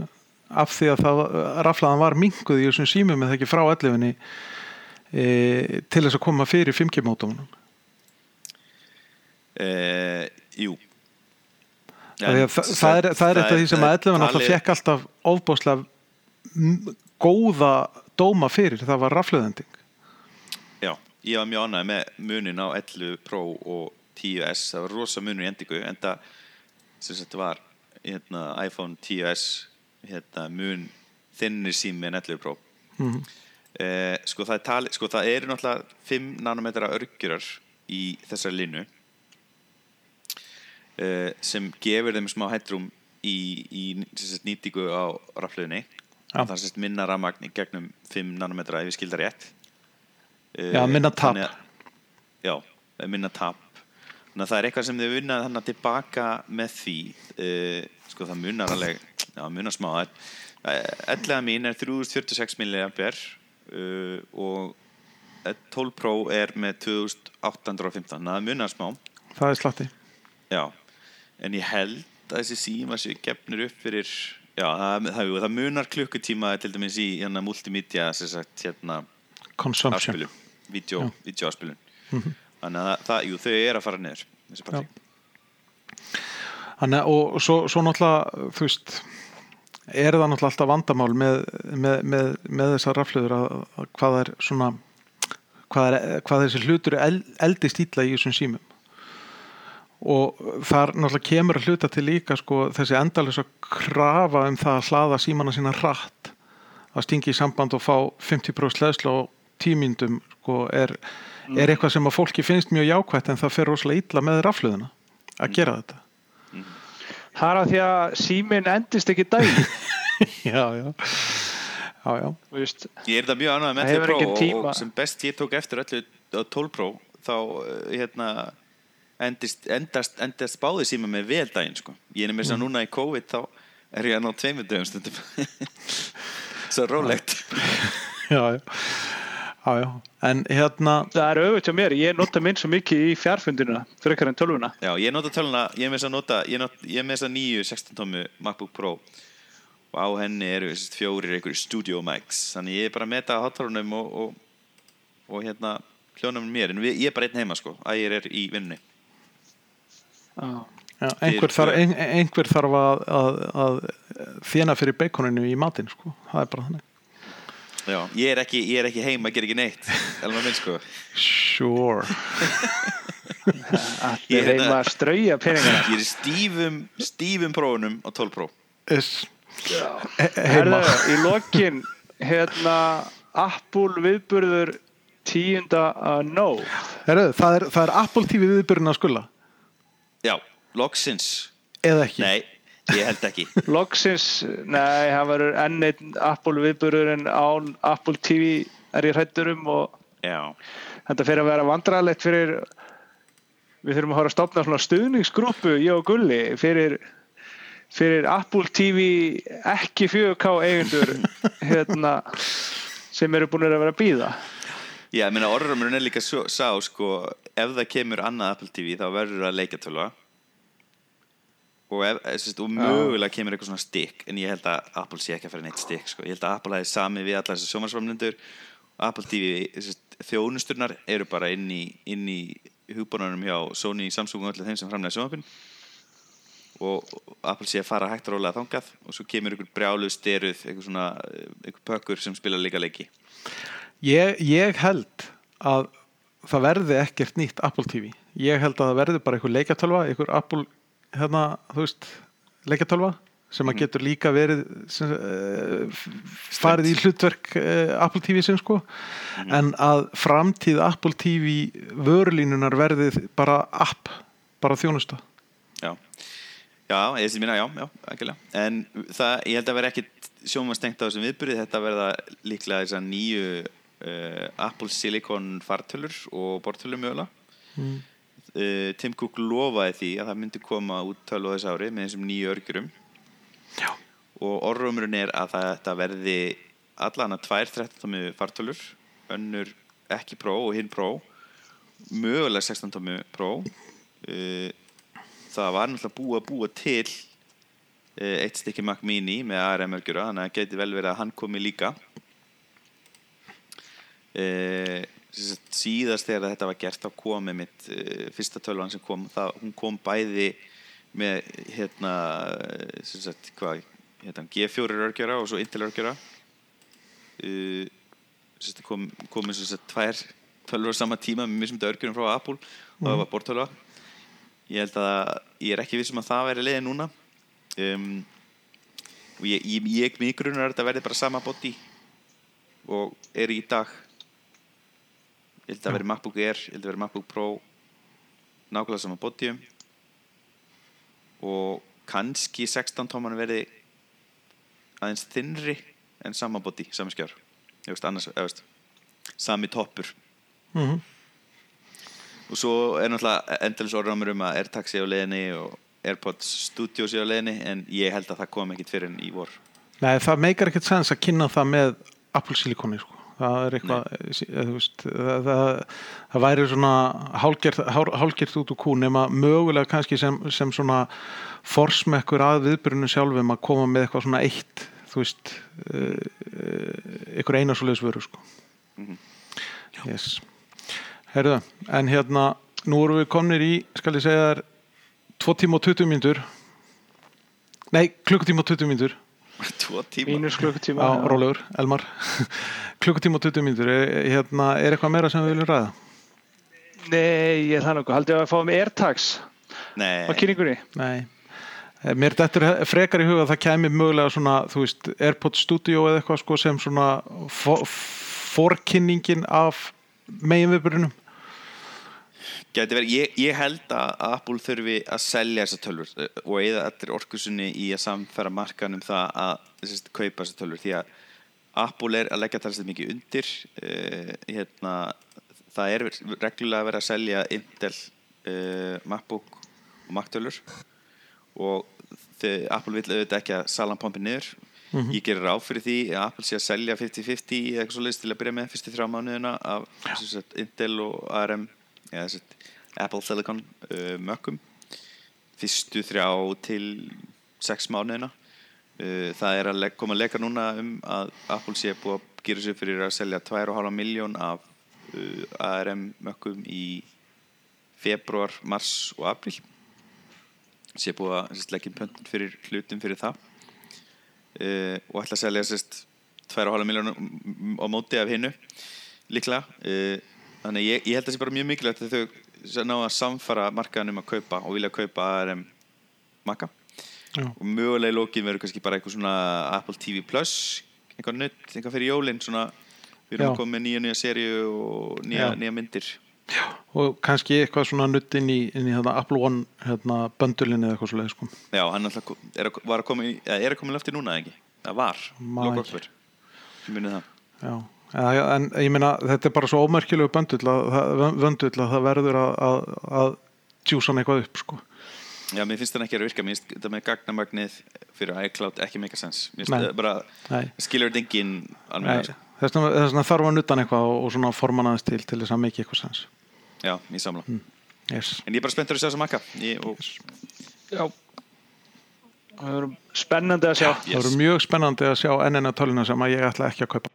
Speaker 4: af því að það, raflaðan var minguð í þessum símum eða ekki frá 11 e, til þess að koma fyrir 5G mótónum.
Speaker 3: uh, Jú
Speaker 4: Það, það, það, er, það er eitt af því sem að 11 náttúrulega fekk alltaf ofbáslega góða dóma fyrir það var rafleðending
Speaker 3: Já, ég var mjög ánægð með munin á 11 Pro og 10S það var rosa munur í endingu en það sem sagt var hérna, iPhone 10S hérna, mun þinnir sími en 11 Pro
Speaker 4: Mhm.
Speaker 3: Eh, sko, það er tali, sko það eru náttúrulega 5 nanometra örgjurar í þessari línu eh, sem gefur þeim smá hættrum í, í sagt, nýtingu á rafluðinni
Speaker 4: Já.
Speaker 3: það er sagt minna rafmagn í gegnum 5 nanometra ef ég skildar rétt. Eh,
Speaker 4: Já, minna tap.
Speaker 3: að- Já, er minna tap. Þannig að það er eitthvað sem þau vinna þannig tilbaka með því. Uh, sko það munar alveg já, munar smá. Uh, ellega mín er 3046 mAh uh, og 12 Pro er með 2815 þannig að það munar smá.
Speaker 4: Það er slatti.
Speaker 3: Já, en ég held að þessi síma séu gefnir upp fyrir já, það, það, það munar klukkutíma til dæmis í hérna multimedia sem sagt hérna
Speaker 4: consumption.
Speaker 3: afspilun, vídeo, vídeoafspilun. Þannig að það, jú, þau eru að fara niður þessi partí
Speaker 4: Þannig, að- og svo, svo náttúrulega þú veist er það náttúrulega alltaf vandamál með, með, með, með þessar rafluður að, að hvað er svona hvað, er, hvað þessi hlutur er eld, eldi stíla í þessum símum? Og þar náttúrulega kemur að hluta til líka sko, þessi endalisa krafa um það að hlaða símana sína rætt að stingi í samband og fá 50% leðsla á tímyndum sko, er, er eitthvað sem að fólki finnst mjög jákvætt en það fer rosalega illa með rafluðuna að gera þetta
Speaker 2: Það er að því að síminn endist ekki daginn
Speaker 4: já, já. Já, já.
Speaker 2: þú veist.
Speaker 3: Ég er þetta mjög ánægð með
Speaker 2: Það
Speaker 3: 11
Speaker 2: hefur
Speaker 3: Pro
Speaker 2: engin
Speaker 3: og, sem best ég tók eftir öllu 12 Pro þá uh, hérna endist, endast, endast báði síma með vel daginn sko. Ég er með þess að núna í COVID þá er ég að ná tveimur dögum stundum Svo rólegt
Speaker 4: já, já. Já, já. En hérna,
Speaker 2: Það er auðvitað hjá mér, ég nota minn svo mikið í fjárfundina frekar en tölvuna
Speaker 3: Já, ég nota töluna, ég er með þess að nota ég, ég er með þess að nýju 16 tómu MacBook Pro og á henni eru fjórir einhverju Studio Mics þannig ég er bara að meta á háttarunum og, og, og hérna hljónum mér, en við, ég er bara einn heima sko ægir er í vinnunni
Speaker 2: Já.
Speaker 4: já, einhver, þarf, ein, einhver þarf að, að, að þjena fyrir beikoninu í matinn, sko. Það er bara þannig.
Speaker 3: Já, ég er ekki, ég er ekki heima, ger ekki neitt Elma minn sko.
Speaker 4: Sure.
Speaker 2: Allir
Speaker 3: Ég er
Speaker 2: heima
Speaker 3: hérna-
Speaker 2: að strauja peningana.
Speaker 3: Ég er stífum, stífum prófunum á 12 Pro
Speaker 4: Is, he,
Speaker 2: Herðu,
Speaker 4: heima.
Speaker 2: í lokin hérna Apple viðburður tíunda að nóg
Speaker 4: Heru, það, er, það er Apple TV viðbyrjun að skulla.
Speaker 3: Já, loksins.
Speaker 4: Eða ekki.
Speaker 3: Nei, ég held ekki.
Speaker 2: Loksins, nei, það verður enn einn Apple viðburður en án Apple TV er ég hrættur um og
Speaker 3: Já,
Speaker 2: þetta fyrir að vera vandræðalegt fyrir við þurfum að hóra að stopna svona stuðningsgrúpu ég og Gulli fyrir fyrir Apple TV ekki 4K eigendur hérna sem eru búin að vera að býða
Speaker 3: Já, ég meina orðrumurinn er líka svo, sá sko, ef það kemur annað Apple TV þá verður það leikjartölva og, ef, eh, sérst, og mögulega kemur eitthvað svona stikk en ég held að Apple sé ekki að fara neitt stikk sko. ég held að Apple hefði sami við allar þessi sjómarsframlendur Apple TV sérst, þjónusturnar eru bara inn í, inn í hugbúnarnum hjá Sony, Samsung og öllu þeim sem framlega sjómapinn og Apple sé að fara hægt og rólega þangað og svo kemur einhver brjálu styruð einhver svona, eh, einhver pökkur sem spila líka leiki
Speaker 4: Ég, ég held að það verði ekkert nýtt Apple TV. Ég held að það verði bara einhver leikjatölva, einhver Apple, hérna, þú veist, leikjatölva sem að getur líka verið sem, uh, farið í hlutverk uh, Apple TV sem sko. En að framtíð Apple TV vörulínunar verði bara app, bara þjónusta.
Speaker 3: Já, já, ég sem minna, já, já, ekki En það, ég held að vera ekkit sjómastengt á þessum viðbyrði Þetta verða líklega þessar nýju uh, Apple Silicon fartölur og bortölur mögulega.
Speaker 4: Mm.
Speaker 3: Uh, Tim Cook lofaði því að það myndi koma út tölu á þessu ári með þessum nýju örgjurum
Speaker 4: Já.
Speaker 3: og orðrumurinn er að þetta verði allan að tvær 13 tómi fartölur önnur ekki Pro og hinn Pro mögulega 16 tómi Pro. Uh, það var náttúrulega búið að búa til uh, eitt stykki Mac Mini með ARM örgjura þannig að það geti vel verið að hann komi líka. Uh, síðast þegar þetta var gert þá kom með mitt uh, fyrsta tölvan sem kom það, hún kom bæði með hérna sagt, hvað, hérna, G4 örgjara og svo Intel örgjara uh, sérst, kom, komið svo sett tvær tölvur á sama tíma með mismundu örgjörnum frá Apple og það var bortölva ég held að ég er ekki vissum að það væri leiði núna. Um, og ég, ég, ég mig grunar að þetta verði bara sama body og er í dag ég held að verði MacBook Air ég held að verði MacBook Pro. Nákvæmlega sama bodyum og kannski 16 tóman verði aðeins þinnri en sama body, sami skjár. Veist, annars, veist sami toppur.
Speaker 4: Mm
Speaker 3: og svo er náttúrulega endalins orðramur um að AirTags sé á leiðinni og AirPods Studio sé á leiðinni en ég held að það kom ekkit fyrir en í vor.
Speaker 4: Nei, það meikar ekkert sens að kynna það með Apple silikoni sko. Það er eitthvað þú veist, það, það, það væri svona hálgert, hál- hálgert út úr kú nema mögulega kannski sem, sem svona forsmekkur að viðbyrjunu sjálfum að koma með eitthvað svona eitt þú veist uh, uh, ykkur eina svo leiðsvöru sko. yes. Herðu, en hérna nú erum við komnir í, skal ég segja þér 2 tíma og 20 mínútur nei, klukkutíma og 20 mínútur
Speaker 3: tvo tíma.
Speaker 2: Mínus klukkutíma
Speaker 4: Já, rólegur, Elmar. Klukkutíma og 20 mínútur er, hérna, er eitthvað meira sem við viljum ræða?
Speaker 2: Nei, ég er það nokkuð, haldið að fá með AirTags
Speaker 3: Nei,
Speaker 2: á kynningunni?
Speaker 4: Nei. Eh, Mér dettur he- frekar í huga að það kæmi mögulega svona, þú veist, Airpods Studio eða eitthvað sko sem svona for, forkynningin af
Speaker 3: verið, ég, ég held að Apple þurfi að selja þessar tölfur eh, og eða allir orkusunni í að samfæra markan um það að sérst, kaupa þessar tölfur því að Apple er að leggja talast mikið undir uh, hérna, það er reglulega verið að selja Intel uh, MacBook og Mac tölfur og þið, Apple vil auðvitað ekki að salan pompi niður. Ég gerir ráð fyrir því að Apple sé að selja 50-50 eða eitthvað svo til að byrja með fyrstu þrjá mánuðina af Intel og ARM sagt, Apple Silicon uh, mökkum. Fyrstu þrjá til sex mánuðina. Uh, það er að koma að leika núna um að Apple sé búið að gera sér fyrir að selja 2,5 miljón af uh, ARM mökkum í februar, mars og april sé búið að leggja pöntun fyrir hlutum fyrir það. Uh, og ætla að selja sérst 2,5 miljónum á móti af hinnu líklega. Uh, þannig að ég, ég held að það sé bara mjög mikilvægt að þau ná að samfara markaðan um að kaupa og vilja kaupa ARM makka
Speaker 4: Já.
Speaker 3: og mögulega í lókin verður kannski bara eitthvað svona Apple TV Plus eitthvað nutt, eitthvað fyrir jólin svona, við erum
Speaker 4: Já.
Speaker 3: að koma með nýja nýja serju og nýja,
Speaker 4: Já.
Speaker 3: nýja myndir
Speaker 4: og kannski eitthvað svona nutt inn í, inn í hérna, Apple One hérna, böndulinni eða eitthvað svo leið sko.
Speaker 3: Já, hann alltaf er að, að koma í, er að lofti núna eða ekki? Það var,
Speaker 4: Man
Speaker 3: loka
Speaker 4: ekki.
Speaker 3: okkur Ég muni það
Speaker 4: Já, en, en ég meina þetta er bara svo ómerkilegu böndull að, það- vöndull að það verður að, að, að tjúsa hann eitthvað upp sko.
Speaker 3: Já, mér finnst það ekki að virka, mér finnst þetta með gagnamagnið fyrir iCloud ekki make a sense. Mér finnst
Speaker 4: Nei.
Speaker 3: það bara,
Speaker 4: Nei.
Speaker 3: skilur þetta engin alveg
Speaker 4: Nei, þess vegna þarf hann eitthvað og, og svona forman aðeins til til þess að mikið eitthvað sens
Speaker 3: Já, ég samla
Speaker 4: yes.
Speaker 3: En ég er bara spenntur að sjá þess að makka
Speaker 2: Já. Það verður spennandi að sjá.
Speaker 3: Yes.
Speaker 4: Það verður mjög spennandi að sjá ennina töluna sem að ég ætla ekki að kaupa